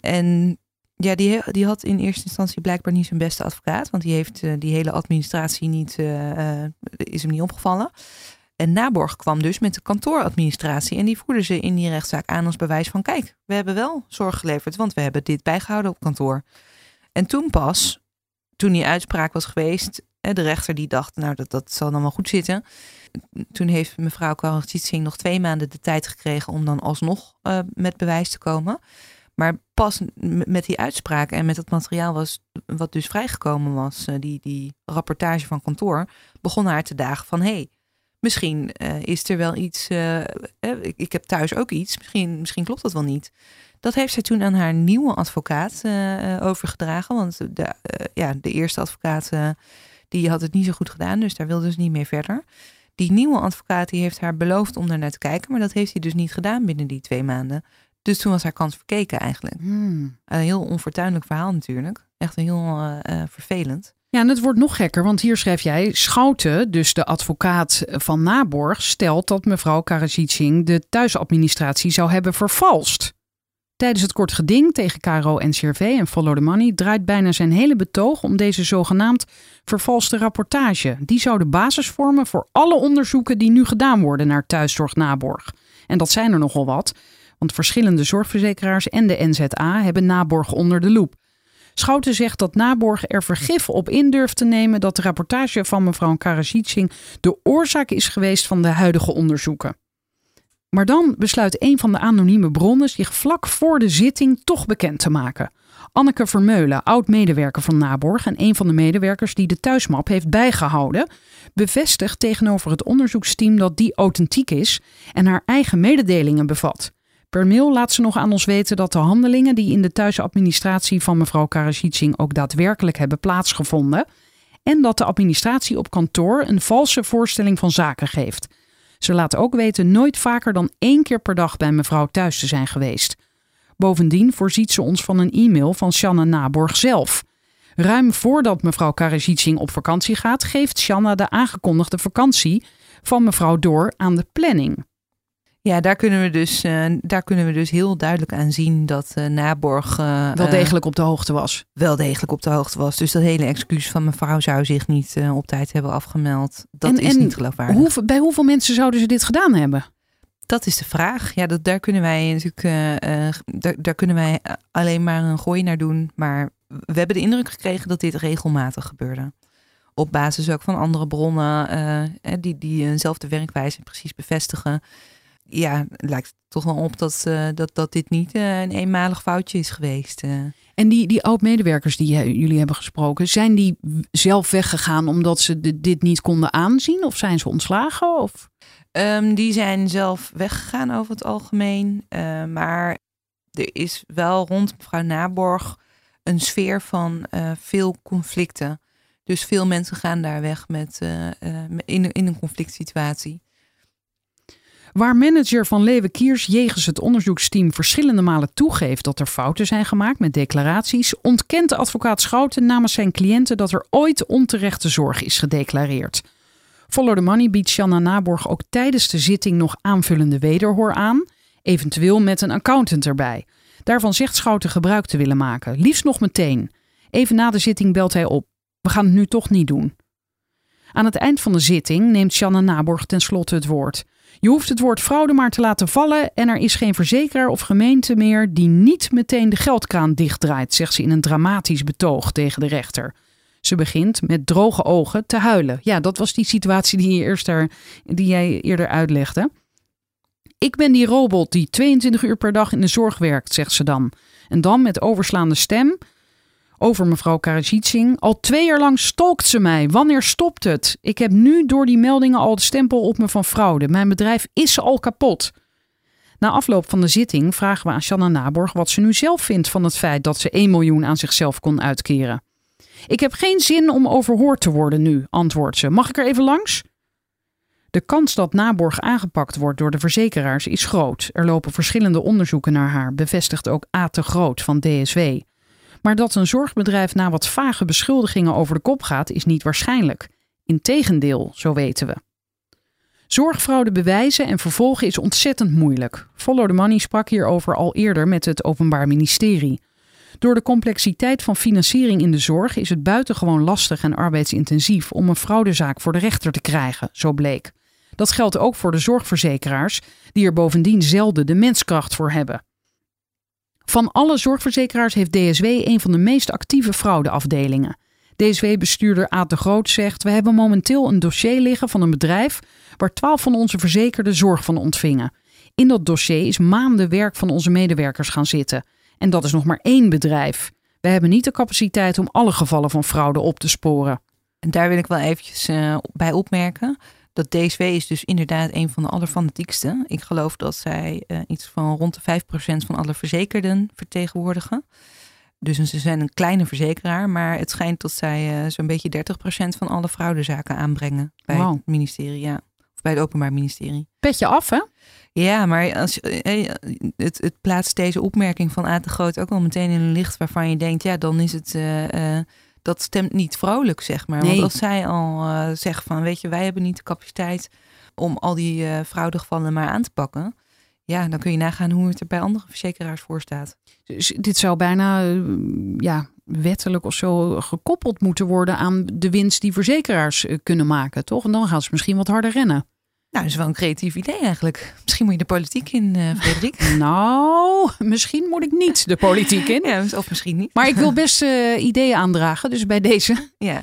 Speaker 1: En ja, die, die had in eerste instantie blijkbaar niet zijn beste advocaat. Want die heeft eh, die hele administratie niet, eh, eh, is hem niet opgevallen. En Naborg kwam dus met de kantooradministratie. En die voerden ze in die rechtszaak aan als bewijs van... kijk, we hebben wel zorg geleverd, want we hebben dit bijgehouden op kantoor. En toen pas, toen die uitspraak was geweest... de rechter die dacht, nou, dat, dat zal dan wel goed zitten. Toen heeft mevrouw Karajit Singh nog twee maanden de tijd gekregen... om dan alsnog met bewijs te komen. Maar pas met die uitspraak en met het materiaal was, wat dus vrijgekomen was... eh, die, die rapportage van kantoor, begon haar te dagen van... hey, misschien eh, is er wel iets... eh, ik, ik heb thuis ook iets, misschien, misschien klopt dat wel niet. Dat heeft zij toen aan haar nieuwe advocaat overgedragen. Want de, ja, de eerste advocaat die had het niet zo goed gedaan, dus daar wilde ze niet mee verder. Die nieuwe advocaat die heeft haar beloofd om daar naar te kijken, maar dat heeft hij dus niet gedaan binnen die twee maanden. Dus toen was haar kans verkeken eigenlijk.
Speaker 2: Hmm.
Speaker 1: Een heel onfortuinlijk verhaal natuurlijk. Echt heel eh, eh, vervelend.
Speaker 2: Ja, en het wordt nog gekker, want hier schrijf jij... Schouten, dus de advocaat van Naborg, stelt dat mevrouw Karasitsing de thuisadministratie zou hebben vervalst. Tijdens het kort geding tegen KRO NCRV en Follow the Money draait bijna zijn hele betoog om deze zogenaamd vervalste rapportage. Die zou de basis vormen voor alle onderzoeken die nu gedaan worden naar thuiszorg Naborg. En dat zijn er nogal wat, want verschillende zorgverzekeraars en de NZA hebben Naborg onder de loep. Schouten zegt dat Naborg er vergif op in durft te nemen dat de rapportage van mevrouw Karasitsing de oorzaak is geweest van de huidige onderzoeken. Maar dan besluit een van de anonieme bronnen zich vlak voor de zitting toch bekend te maken. Anneke Vermeulen, oud-medewerker van Naborg en een van de medewerkers die de thuismap heeft bijgehouden, bevestigt tegenover het onderzoeksteam dat die authentiek is en haar eigen mededelingen bevat. Per mail laat ze nog aan ons weten dat de handelingen die in de thuisadministratie van mevrouw Karasitsing ook daadwerkelijk hebben plaatsgevonden en dat de administratie op kantoor een valse voorstelling van zaken geeft. Ze laat ook weten nooit vaker dan één keer per dag bij mevrouw thuis te zijn geweest. Bovendien voorziet ze ons van een e-mail van Shanna Naborg zelf. Ruim voordat mevrouw Karasitsing op vakantie gaat, geeft Shanna de aangekondigde vakantie van mevrouw door aan de planning.
Speaker 1: Ja, daar kunnen we dus, uh, daar kunnen we dus heel duidelijk aan zien dat uh, Naborg uh,
Speaker 2: wel degelijk op de hoogte was.
Speaker 1: Wel degelijk op de hoogte was. Dus dat hele excuus van mevrouw zou zich niet op tijd hebben afgemeld. Dat
Speaker 2: en,
Speaker 1: is
Speaker 2: en
Speaker 1: niet geloofwaardig.
Speaker 2: Hoe, bij hoeveel mensen zouden ze dit gedaan hebben?
Speaker 1: Dat is de vraag. Ja, dat, daar kunnen wij natuurlijk daar, daar kunnen wij alleen maar een gooi naar doen. Maar we hebben de indruk gekregen dat dit regelmatig gebeurde. Op basis ook van andere bronnen die, die eenzelfde werkwijze precies bevestigen ja, het lijkt toch wel op dat, uh, dat, dat dit niet uh, een eenmalig foutje is geweest. Uh.
Speaker 2: En die, die oud-medewerkers die jullie hebben gesproken, zijn die zelf weggegaan omdat ze de, dit niet konden aanzien? Of zijn ze ontslagen? Of?
Speaker 1: Um, die zijn zelf weggegaan over het algemeen. maar er is wel rond mevrouw Naborg een sfeer van veel conflicten. Dus veel mensen gaan daar weg met, in, in een conflict situatie.
Speaker 2: Waar manager van Leeuwen Kiers jegens het onderzoeksteam verschillende malen toegeeft dat er fouten zijn gemaakt met declaraties, ontkent de advocaat Schouten namens zijn cliënten dat er ooit onterechte zorg is gedeclareerd. Follow the Money biedt Shanna Naborg ook tijdens de zitting nog aanvullende wederhoor aan, eventueel met een accountant erbij. Daarvan zegt Schouten gebruik te willen maken, liefst nog meteen. Even na de zitting belt hij op. We gaan het nu toch niet doen. Aan het eind van de zitting neemt Shanna Naborg tenslotte het woord. Je hoeft het woord fraude maar te laten vallen en er is geen verzekeraar of gemeente meer die niet meteen de geldkraan dichtdraait, zegt ze in een dramatisch betoog tegen de rechter. Ze begint met droge ogen te huilen. Ja, dat was die situatie die, je eerst die jij eerder uitlegde. Ik ben die robot die 22 uur per dag in de zorg werkt, zegt ze dan. En dan met overslaande stem over mevrouw Karajitsing. Al twee jaar lang stalkt ze mij. Wanneer stopt het? Ik heb nu door die meldingen al de stempel op me van fraude. Mijn bedrijf is al kapot. Na afloop van de zitting vragen we aan Shanna Naborg wat ze nu zelf vindt van het feit dat ze 1 miljoen aan zichzelf kon uitkeren. Ik heb geen zin om overhoord te worden nu, antwoordt ze. Mag ik er even langs? De kans dat Naborg aangepakt wordt door de verzekeraars is groot. Er lopen verschillende onderzoeken naar haar, bevestigt ook A. Groot van DSW. Maar dat een zorgbedrijf na wat vage beschuldigingen over de kop gaat, is niet waarschijnlijk. Integendeel, zo weten we. Zorgfraude bewijzen en vervolgen is ontzettend moeilijk. Follow the Money sprak hierover al eerder met het Openbaar Ministerie. Door de complexiteit van financiering in de zorg is het buitengewoon lastig en arbeidsintensief om een fraudezaak voor de rechter te krijgen, zo bleek. Dat geldt ook voor de zorgverzekeraars, die er bovendien zelden de menskracht voor hebben. Van alle zorgverzekeraars heeft DSW een van de meest actieve fraudeafdelingen. DSW-bestuurder Aad de Groot zegt: We hebben momenteel een dossier liggen van een bedrijf waar twaalf van onze verzekerden zorg van ontvingen. In dat dossier is maanden werk van onze medewerkers gaan zitten. En dat is nog maar één bedrijf. We hebben niet de capaciteit om alle gevallen van fraude op te sporen.
Speaker 1: En daar wil ik wel eventjes uh, bij opmerken. Dat DSW is dus inderdaad een van de allerfanatiekste. Ik geloof dat zij uh, iets van rond de 5% van alle verzekerden vertegenwoordigen. Dus ze zijn een kleine verzekeraar, maar het schijnt dat zij uh, zo'n beetje 30% van alle fraudezaken aanbrengen bij wow. het ministerie. Ja. Of bij het Openbaar Ministerie.
Speaker 2: Petje af, hè?
Speaker 1: Ja, maar als, eh, het, het plaatst deze opmerking van A te Groot ook wel meteen in een licht waarvan je denkt, ja, dan is het. Uh, dat stemt niet vrolijk, zeg maar.
Speaker 2: Nee.
Speaker 1: Want als zij al uh, zeggen van, weet je, wij hebben niet de capaciteit om al die uh, fraudegevallen maar aan te pakken. Ja, dan kun je nagaan hoe het er bij andere verzekeraars voor staat.
Speaker 2: Dus dit zou bijna ja, wettelijk of zo gekoppeld moeten worden aan de winst die verzekeraars kunnen maken, toch? En dan gaan ze misschien wat harder rennen.
Speaker 1: Nou, dat is wel een creatief idee eigenlijk. Misschien moet je de politiek in, eh Frederik.
Speaker 2: Nou, misschien moet ik niet de politiek in.
Speaker 1: ja, of misschien niet.
Speaker 2: Maar ik wil best eh, ideeën aandragen, dus bij deze.
Speaker 1: Ja.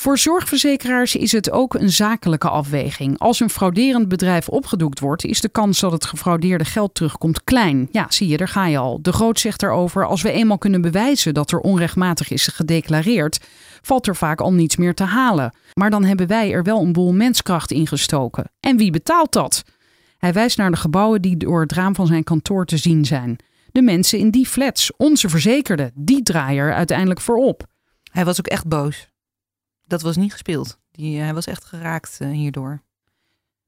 Speaker 2: Voor zorgverzekeraars is het ook een zakelijke afweging. Als een frauderend bedrijf opgedoekt wordt, is de kans dat het gefraudeerde geld terugkomt klein. Ja, zie je, daar ga je al. De Groot zegt erover: als we eenmaal kunnen bewijzen dat er onrechtmatig is gedeclareerd, valt er vaak al niets meer te halen. Maar dan hebben wij er wel een boel menskracht in gestoken. En wie betaalt dat? Hij wijst naar de gebouwen die door het raam van zijn kantoor te zien zijn. De mensen in die flats, onze verzekerden, die draaien er uiteindelijk voor op.
Speaker 1: Hij was ook echt boos. Dat was niet gespeeld. Die, hij was echt geraakt eh, hierdoor.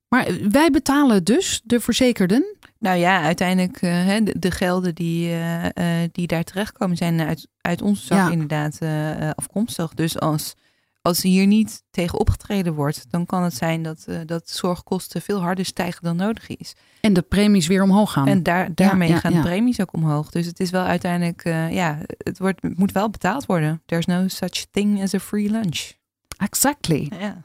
Speaker 2: Maar eh, wij betalen dus, de verzekerden.
Speaker 1: Nou ja, uiteindelijk eh, de, de gelden die, eh, eh, die daar terechtkomen zijn uit, uit onze zak
Speaker 2: Ja.
Speaker 1: inderdaad eh, eh, afkomstig. Dus als, als hier niet tegen opgetreden wordt, dan kan het zijn dat, eh, dat zorgkosten veel harder stijgen dan nodig is.
Speaker 2: En de premies weer omhoog gaan.
Speaker 1: En daar, daarmee
Speaker 2: ja,
Speaker 1: gaan de premies ook omhoog. Dus het is wel uiteindelijk, eh, ja, het, wordt, het moet wel betaald worden. There's no such thing as a free lunch.
Speaker 2: Exactly.
Speaker 1: Ja.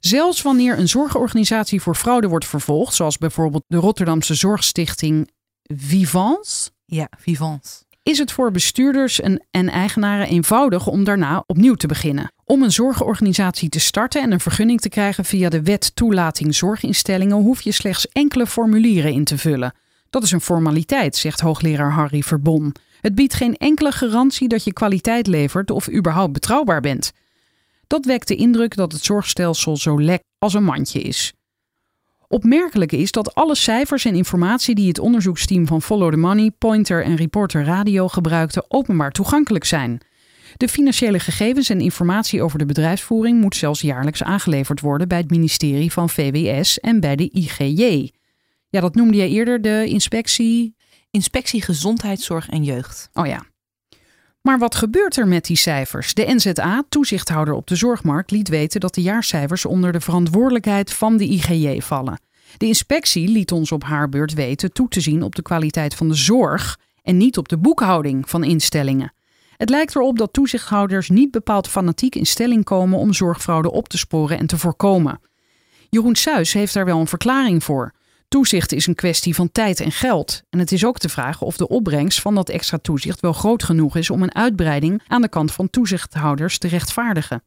Speaker 2: Zelfs wanneer een zorgorganisatie voor fraude wordt vervolgd, zoals bijvoorbeeld de Rotterdamse zorgstichting Vivans,
Speaker 1: Ja,
Speaker 2: is het voor bestuurders en, en eigenaren eenvoudig om daarna opnieuw te beginnen. Om een zorgorganisatie te starten en een vergunning te krijgen via de wet toelating zorginstellingen hoef je slechts enkele formulieren in te vullen. Dat is een formaliteit, zegt hoogleraar Harry Verbon. Het biedt geen enkele garantie dat je kwaliteit levert of überhaupt betrouwbaar bent. Dat wekt de indruk dat het zorgstelsel zo lek als een mandje is. Opmerkelijk is dat alle cijfers en informatie die het onderzoeksteam van Follow the Money, Pointer en Reporter Radio gebruikte openbaar toegankelijk zijn. De financiële gegevens en informatie over de bedrijfsvoering moet zelfs jaarlijks aangeleverd worden bij het ministerie van VWS en bij de IGJ. Ja, dat noemde jij eerder de inspectie.
Speaker 1: Inspectie Gezondheidszorg en Jeugd.
Speaker 2: Oh ja. Maar wat gebeurt er met die cijfers? De NZA, toezichthouder op de zorgmarkt, liet weten dat de jaarcijfers onder de verantwoordelijkheid van de IGJ vallen. De inspectie liet ons op haar beurt weten toe te zien op de kwaliteit van de zorg en niet op de boekhouding van instellingen. Het lijkt erop dat toezichthouders niet bepaald fanatiek in stelling komen om zorgfraude op te sporen en te voorkomen. Jeroen Suis heeft daar wel een verklaring voor. Toezicht is een kwestie van tijd en geld. En het is ook de vraag of de opbrengst van dat extra toezicht wel groot genoeg is om een uitbreiding aan de kant van toezichthouders te rechtvaardigen.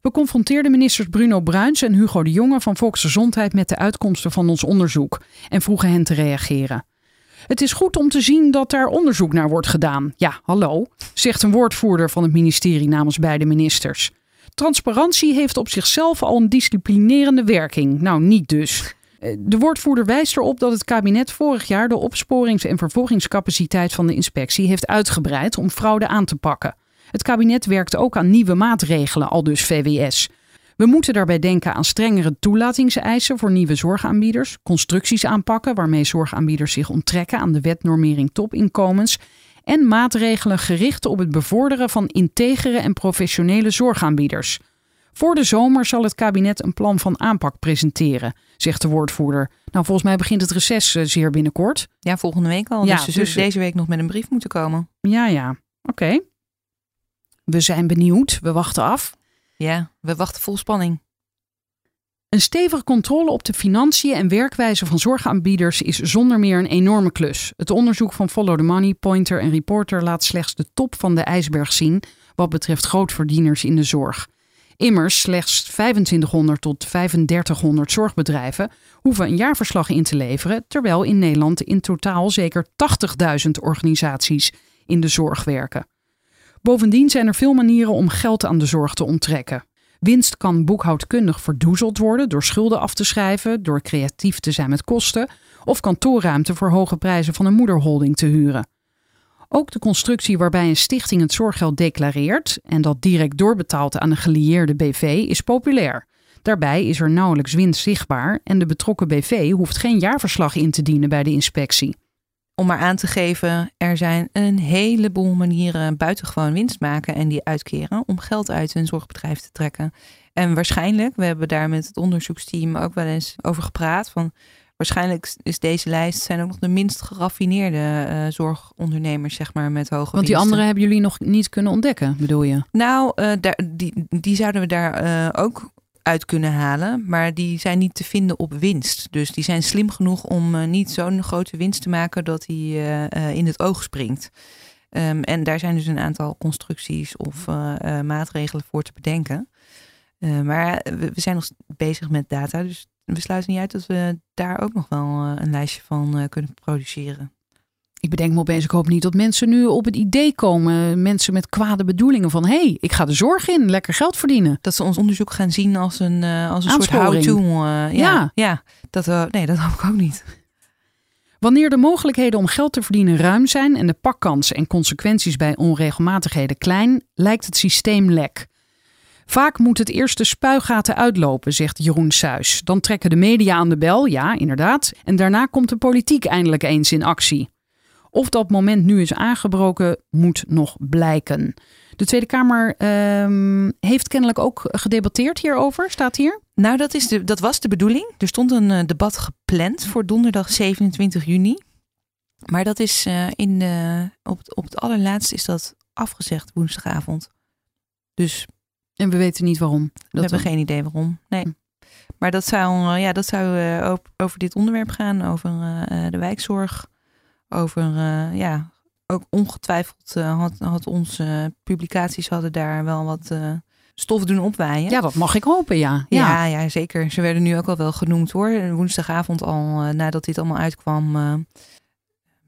Speaker 2: We confronteerden ministers Bruno Bruins en Hugo de Jonge van Volksgezondheid met de uitkomsten van ons onderzoek en vroegen hen te reageren. Het is goed om te zien dat daar onderzoek naar wordt gedaan. Ja, hallo, zegt een woordvoerder van het ministerie namens beide ministers. Transparantie heeft op zichzelf al een disciplinerende werking. Nou, niet dus. De woordvoerder wijst erop dat het kabinet vorig jaar de opsporings- en vervolgingscapaciteit van de inspectie heeft uitgebreid om fraude aan te pakken. Het kabinet werkt ook aan nieuwe maatregelen, al dus VWS. We moeten daarbij denken aan strengere toelatingseisen voor nieuwe zorgaanbieders, constructies aanpakken waarmee zorgaanbieders zich onttrekken aan de wetnormering topinkomens en maatregelen gericht op het bevorderen van integere en professionele zorgaanbieders. Voor de zomer zal het kabinet een plan van aanpak presenteren, zegt de woordvoerder. Nou, volgens mij begint het reces eh, zeer binnenkort.
Speaker 1: Ja, volgende week al.
Speaker 2: Ja,
Speaker 1: dus ze
Speaker 2: dus-
Speaker 1: deze week nog met een brief moeten komen.
Speaker 2: Ja, ja. Oké. We zijn benieuwd. We wachten af.
Speaker 1: Ja, we wachten vol spanning.
Speaker 2: Een stevige controle op de financiën en werkwijze van zorgaanbieders is zonder meer een enorme klus. Het onderzoek van Follow the Money, Pointer en Reporter laat slechts de top van de ijsberg zien wat betreft grootverdieners in de zorg. Immers, slechts 2500 tot 3500 zorgbedrijven hoeven een jaarverslag in te leveren, terwijl in Nederland in totaal zeker 80.000 organisaties in de zorg werken. Bovendien zijn er veel manieren om geld aan de zorg te onttrekken. Winst kan boekhoudkundig verdoezeld worden door schulden af te schrijven, door creatief te zijn met kosten of kantoorruimte voor hoge prijzen van een moederholding te huren. Ook de constructie waarbij een stichting het zorggeld declareert en dat direct doorbetaalt aan een gelieerde BV is populair. Daarbij is er nauwelijks winst zichtbaar en de betrokken BV hoeft geen jaarverslag in te dienen bij de inspectie.
Speaker 1: Om maar aan te geven, er zijn een heleboel manieren buitengewoon winst maken en die uitkeren om geld uit een zorgbedrijf te trekken. En waarschijnlijk, we hebben daar met het onderzoeksteam ook wel eens over gepraat, van waarschijnlijk is deze lijst zijn ook nog de minst geraffineerde eh, zorgondernemers, zeg maar, met hoge
Speaker 2: Want die andere hebben jullie nog niet kunnen ontdekken, bedoel je?
Speaker 1: Nou, eh, daar, die, die zouden we daar eh, ook uit kunnen halen. Maar die zijn niet te vinden op winst. Dus die zijn slim genoeg om niet zo'n grote winst te maken dat die in het oog springt. Ehm, en daar zijn dus een aantal constructies of maatregelen voor te bedenken. Maar we, we zijn nog bezig met data. Dus we sluiten niet uit dat we daar ook nog wel eh, een lijstje van eh, kunnen produceren.
Speaker 2: Ik bedenk me opeens, ik hoop niet dat mensen nu op het idee komen, mensen met kwade bedoelingen van, hé, hey, ik ga de zorg in, lekker geld verdienen.
Speaker 1: Dat ze ons onderzoek gaan zien als een, eh, als een soort how-to. ja,
Speaker 2: Ja.
Speaker 1: ja. Dat, nee, dat hoop ik ook niet.
Speaker 2: Wanneer de mogelijkheden om geld te verdienen ruim zijn en de pakkansen en consequenties bij onregelmatigheden klein, lijkt het systeem lek. Vaak moet het eerst de spuigaten uitlopen, zegt Jeroen Suis. Dan trekken de media aan de bel, ja, inderdaad. En daarna komt de politiek eindelijk eens in actie. Of dat moment nu is aangebroken, moet nog blijken. De Tweede Kamer ehm, heeft kennelijk ook gedebatteerd hierover, staat hier.
Speaker 1: Nou, dat, is de, dat was de bedoeling. Er stond een eh, debat gepland voor donderdag 27 juni. Maar dat is eh, in op, op het allerlaatst is dat afgezegd woensdagavond. Dus
Speaker 2: En we weten niet waarom.
Speaker 1: we hebben geen idee waarom. Nee.
Speaker 2: Hm.
Speaker 1: Maar dat zou, eh, ja, dat zou eh, over dit onderwerp gaan. Over eh, de wijkzorg. Over, ja, ook ongetwijfeld had, had onze publicaties hadden daar wel wat stof doen opwaaien.
Speaker 2: Ja, dat mag ik hopen, ja. ja.
Speaker 1: Ja, ja, zeker. Ze werden nu ook al wel genoemd hoor. Woensdagavond al, nadat dit allemaal uitkwam.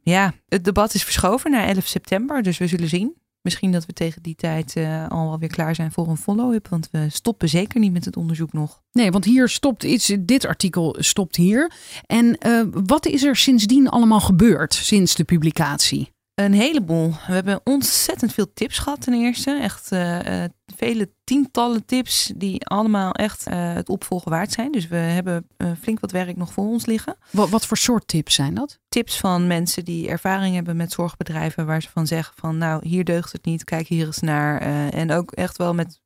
Speaker 1: ja, het debat is verschoven naar 11 september. Dus we zullen zien. Misschien dat we tegen die tijd eh, al wel weer klaar zijn voor een follow-up. Want we stoppen zeker niet met het onderzoek nog.
Speaker 2: Nee, want hier stopt iets. Dit artikel stopt hier. En eh, wat is er sindsdien allemaal gebeurd sinds de publicatie?
Speaker 1: Een heleboel. We hebben ontzettend veel tips gehad ten eerste. Echt eh, eh, vele tientallen tips die allemaal echt eh, het opvolgen waard zijn. Dus we hebben flink wat werk nog voor ons liggen.
Speaker 2: Wat, wat voor soort tips zijn dat?
Speaker 1: tips van mensen die ervaring hebben met zorgbedrijven, waar ze van zeggen van nou hier deugt het niet, kijk hier eens naar. En ook echt wel met,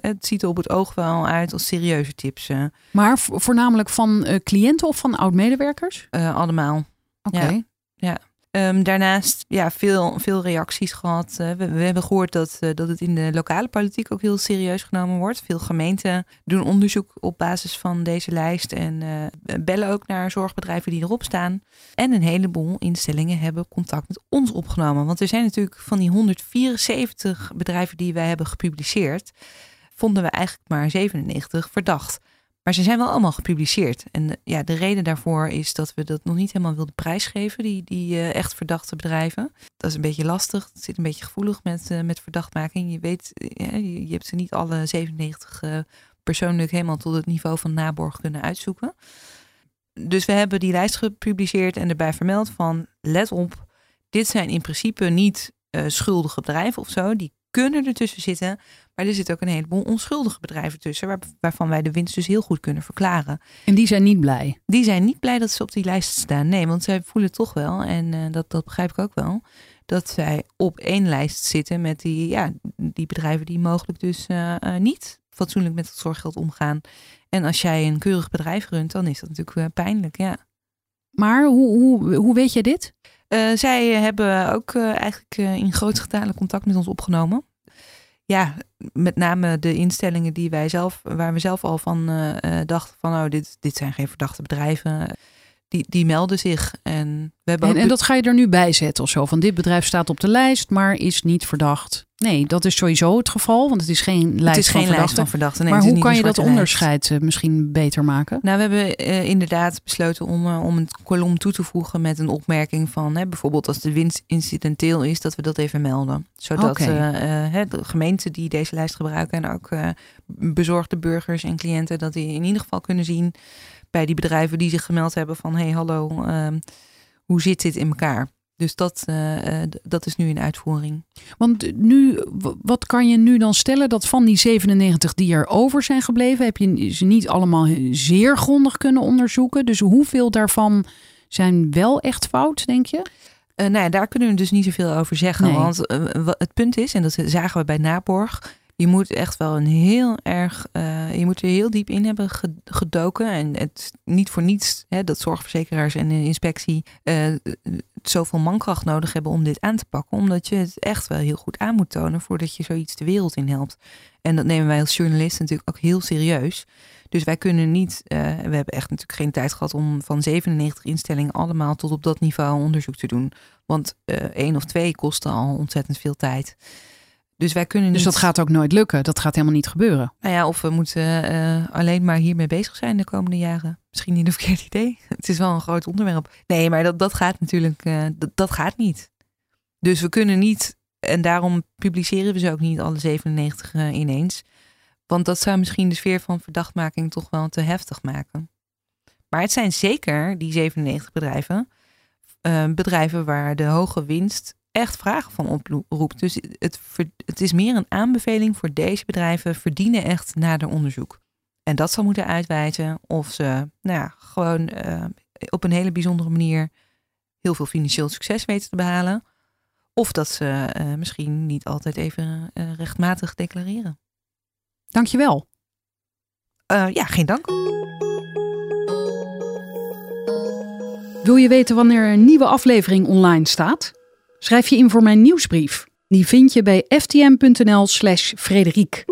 Speaker 1: het ziet er op het oog wel uit als serieuze tips.
Speaker 2: Maar vo- voornamelijk van cliënten of van oud-medewerkers?
Speaker 1: allemaal.
Speaker 2: Oké.
Speaker 1: Ja. Ehm, daarnaast ja, veel, veel reacties gehad. Eh, we, hebben gehoord dat, eh, dat het in de lokale politiek ook heel serieus genomen wordt. Veel gemeenten doen onderzoek op basis van deze lijst en eh, bellen ook naar zorgbedrijven die erop staan. En een heleboel instellingen hebben contact met ons opgenomen. Want er zijn natuurlijk van die 174 bedrijven die wij hebben gepubliceerd, vonden we eigenlijk maar 97 verdacht. Maar ze zijn wel allemaal gepubliceerd. En eh, ja, de reden daarvoor is dat we dat nog niet helemaal wilden prijsgeven, die, die eh, echt verdachte bedrijven. Dat is een beetje lastig. Het zit een beetje gevoelig met, eh, met verdachtmaking. Je weet, je, je hebt ze niet alle 97 eh, persoonlijk helemaal tot het niveau van naborg kunnen uitzoeken. Dus we hebben die lijst gepubliceerd en erbij vermeld van let op, dit zijn in principe niet schuldige bedrijven of zo. Die kunnen ertussen zitten. Maar er zit ook een heleboel onschuldige bedrijven tussen, waar- waarvan wij de winst dus heel goed kunnen verklaren.
Speaker 2: En die zijn niet blij.
Speaker 1: Die zijn niet blij dat ze op die lijst staan. Nee, want zij voelen toch wel, en eh, dat, dat begrijp ik ook wel, dat zij op één lijst zitten met die, ja, die bedrijven die mogelijk dus eh, eh, niet fatsoenlijk met het zorggeld omgaan. En als jij een keurig bedrijf runt, dan is dat natuurlijk pijnlijk, ja.
Speaker 2: Maar hoe, hoe, hoe weet jij dit?
Speaker 1: Zij hebben ook eigenlijk in grote getalen contact met ons opgenomen. Ja, met name de instellingen die wij zelf, waar we zelf al van eh, eh, dachten van, oh, dit, dit zijn geen verdachte bedrijven. Die, die melden zich. En we hebben
Speaker 2: En,
Speaker 1: ook
Speaker 2: en dat ga je er nu bij zetten of zo? Van dit bedrijf staat op de lijst, maar is niet verdacht. Nee, dat is sowieso het geval, want het is geen lijst
Speaker 1: het is
Speaker 2: van
Speaker 1: lijst
Speaker 2: verdachten.
Speaker 1: van verdachten. Nee,
Speaker 2: maar hoe kan je dat onderscheid eh, misschien beter maken?
Speaker 1: Nou, we hebben eh, inderdaad besloten om, eh, om een kolom toe te voegen met een opmerking van hè, bijvoorbeeld als de winst incidenteel is, dat we dat even melden. Zodat hè, de gemeenten die deze lijst gebruiken en ook bezorgde burgers en cliënten, dat die in ieder geval kunnen zien bij die bedrijven die zich gemeld hebben van hé hey, hallo, ehm, hoe zit dit in elkaar? Dus dat, eh, eh, dat is nu in uitvoering.
Speaker 2: Want nu, wat kan je nu dan stellen dat van die 97 die er over zijn gebleven, heb je ze niet allemaal zeer grondig kunnen onderzoeken? Dus hoeveel daarvan zijn wel echt fout, denk je?
Speaker 1: Eh, nou ja, daar kunnen we dus niet zoveel over zeggen.
Speaker 2: Nee.
Speaker 1: Want wa- het punt is, en dat zagen we bij Naborg, Je moet echt wel een heel erg, uh, je moet er heel diep in hebben gedoken. En het niet voor niets hè, dat zorgverzekeraars en de inspectie uh, zoveel mankracht nodig hebben om dit aan te pakken. Omdat je het echt wel heel goed aan moet tonen voordat je zoiets de wereld in helpt. En dat nemen wij als journalisten natuurlijk ook heel serieus. Dus wij kunnen niet, uh, we hebben echt natuurlijk geen tijd gehad om van 97 instellingen allemaal tot op dat niveau onderzoek te doen. Want één of twee kosten al ontzettend veel tijd. Dus wij kunnen
Speaker 2: Dus dat gaat ook nooit lukken. Dat gaat helemaal niet gebeuren.
Speaker 1: Nou ja, of we moeten uh, alleen maar hiermee bezig zijn de komende jaren. Misschien niet een verkeerd idee. Het is wel een groot onderwerp. Nee, maar dat, dat gaat natuurlijk, uh, dat, dat gaat niet. Dus we kunnen niet, en daarom publiceren we ze ook niet alle 97 uh, ineens. Want dat zou misschien de sfeer van verdachtmaking toch wel te heftig maken. Maar het zijn zeker die 97 bedrijven, bedrijven waar de hoge winst echt vragen van oproept. Dus het, het is meer een aanbeveling voor deze bedrijven verdienen echt nader onderzoek. En dat zal moeten uitwijzen of ze nou ja, gewoon uh, op een hele bijzondere manier heel veel financieel succes weten te behalen. Of dat ze uh, misschien niet altijd even uh, rechtmatig declareren.
Speaker 2: Dankjewel.
Speaker 1: Uh, ja, geen dank.
Speaker 2: Wil je weten wanneer een nieuwe aflevering online staat? Schrijf je in voor mijn nieuwsbrief. Die vind je bij ftm.nl/slash Frederik.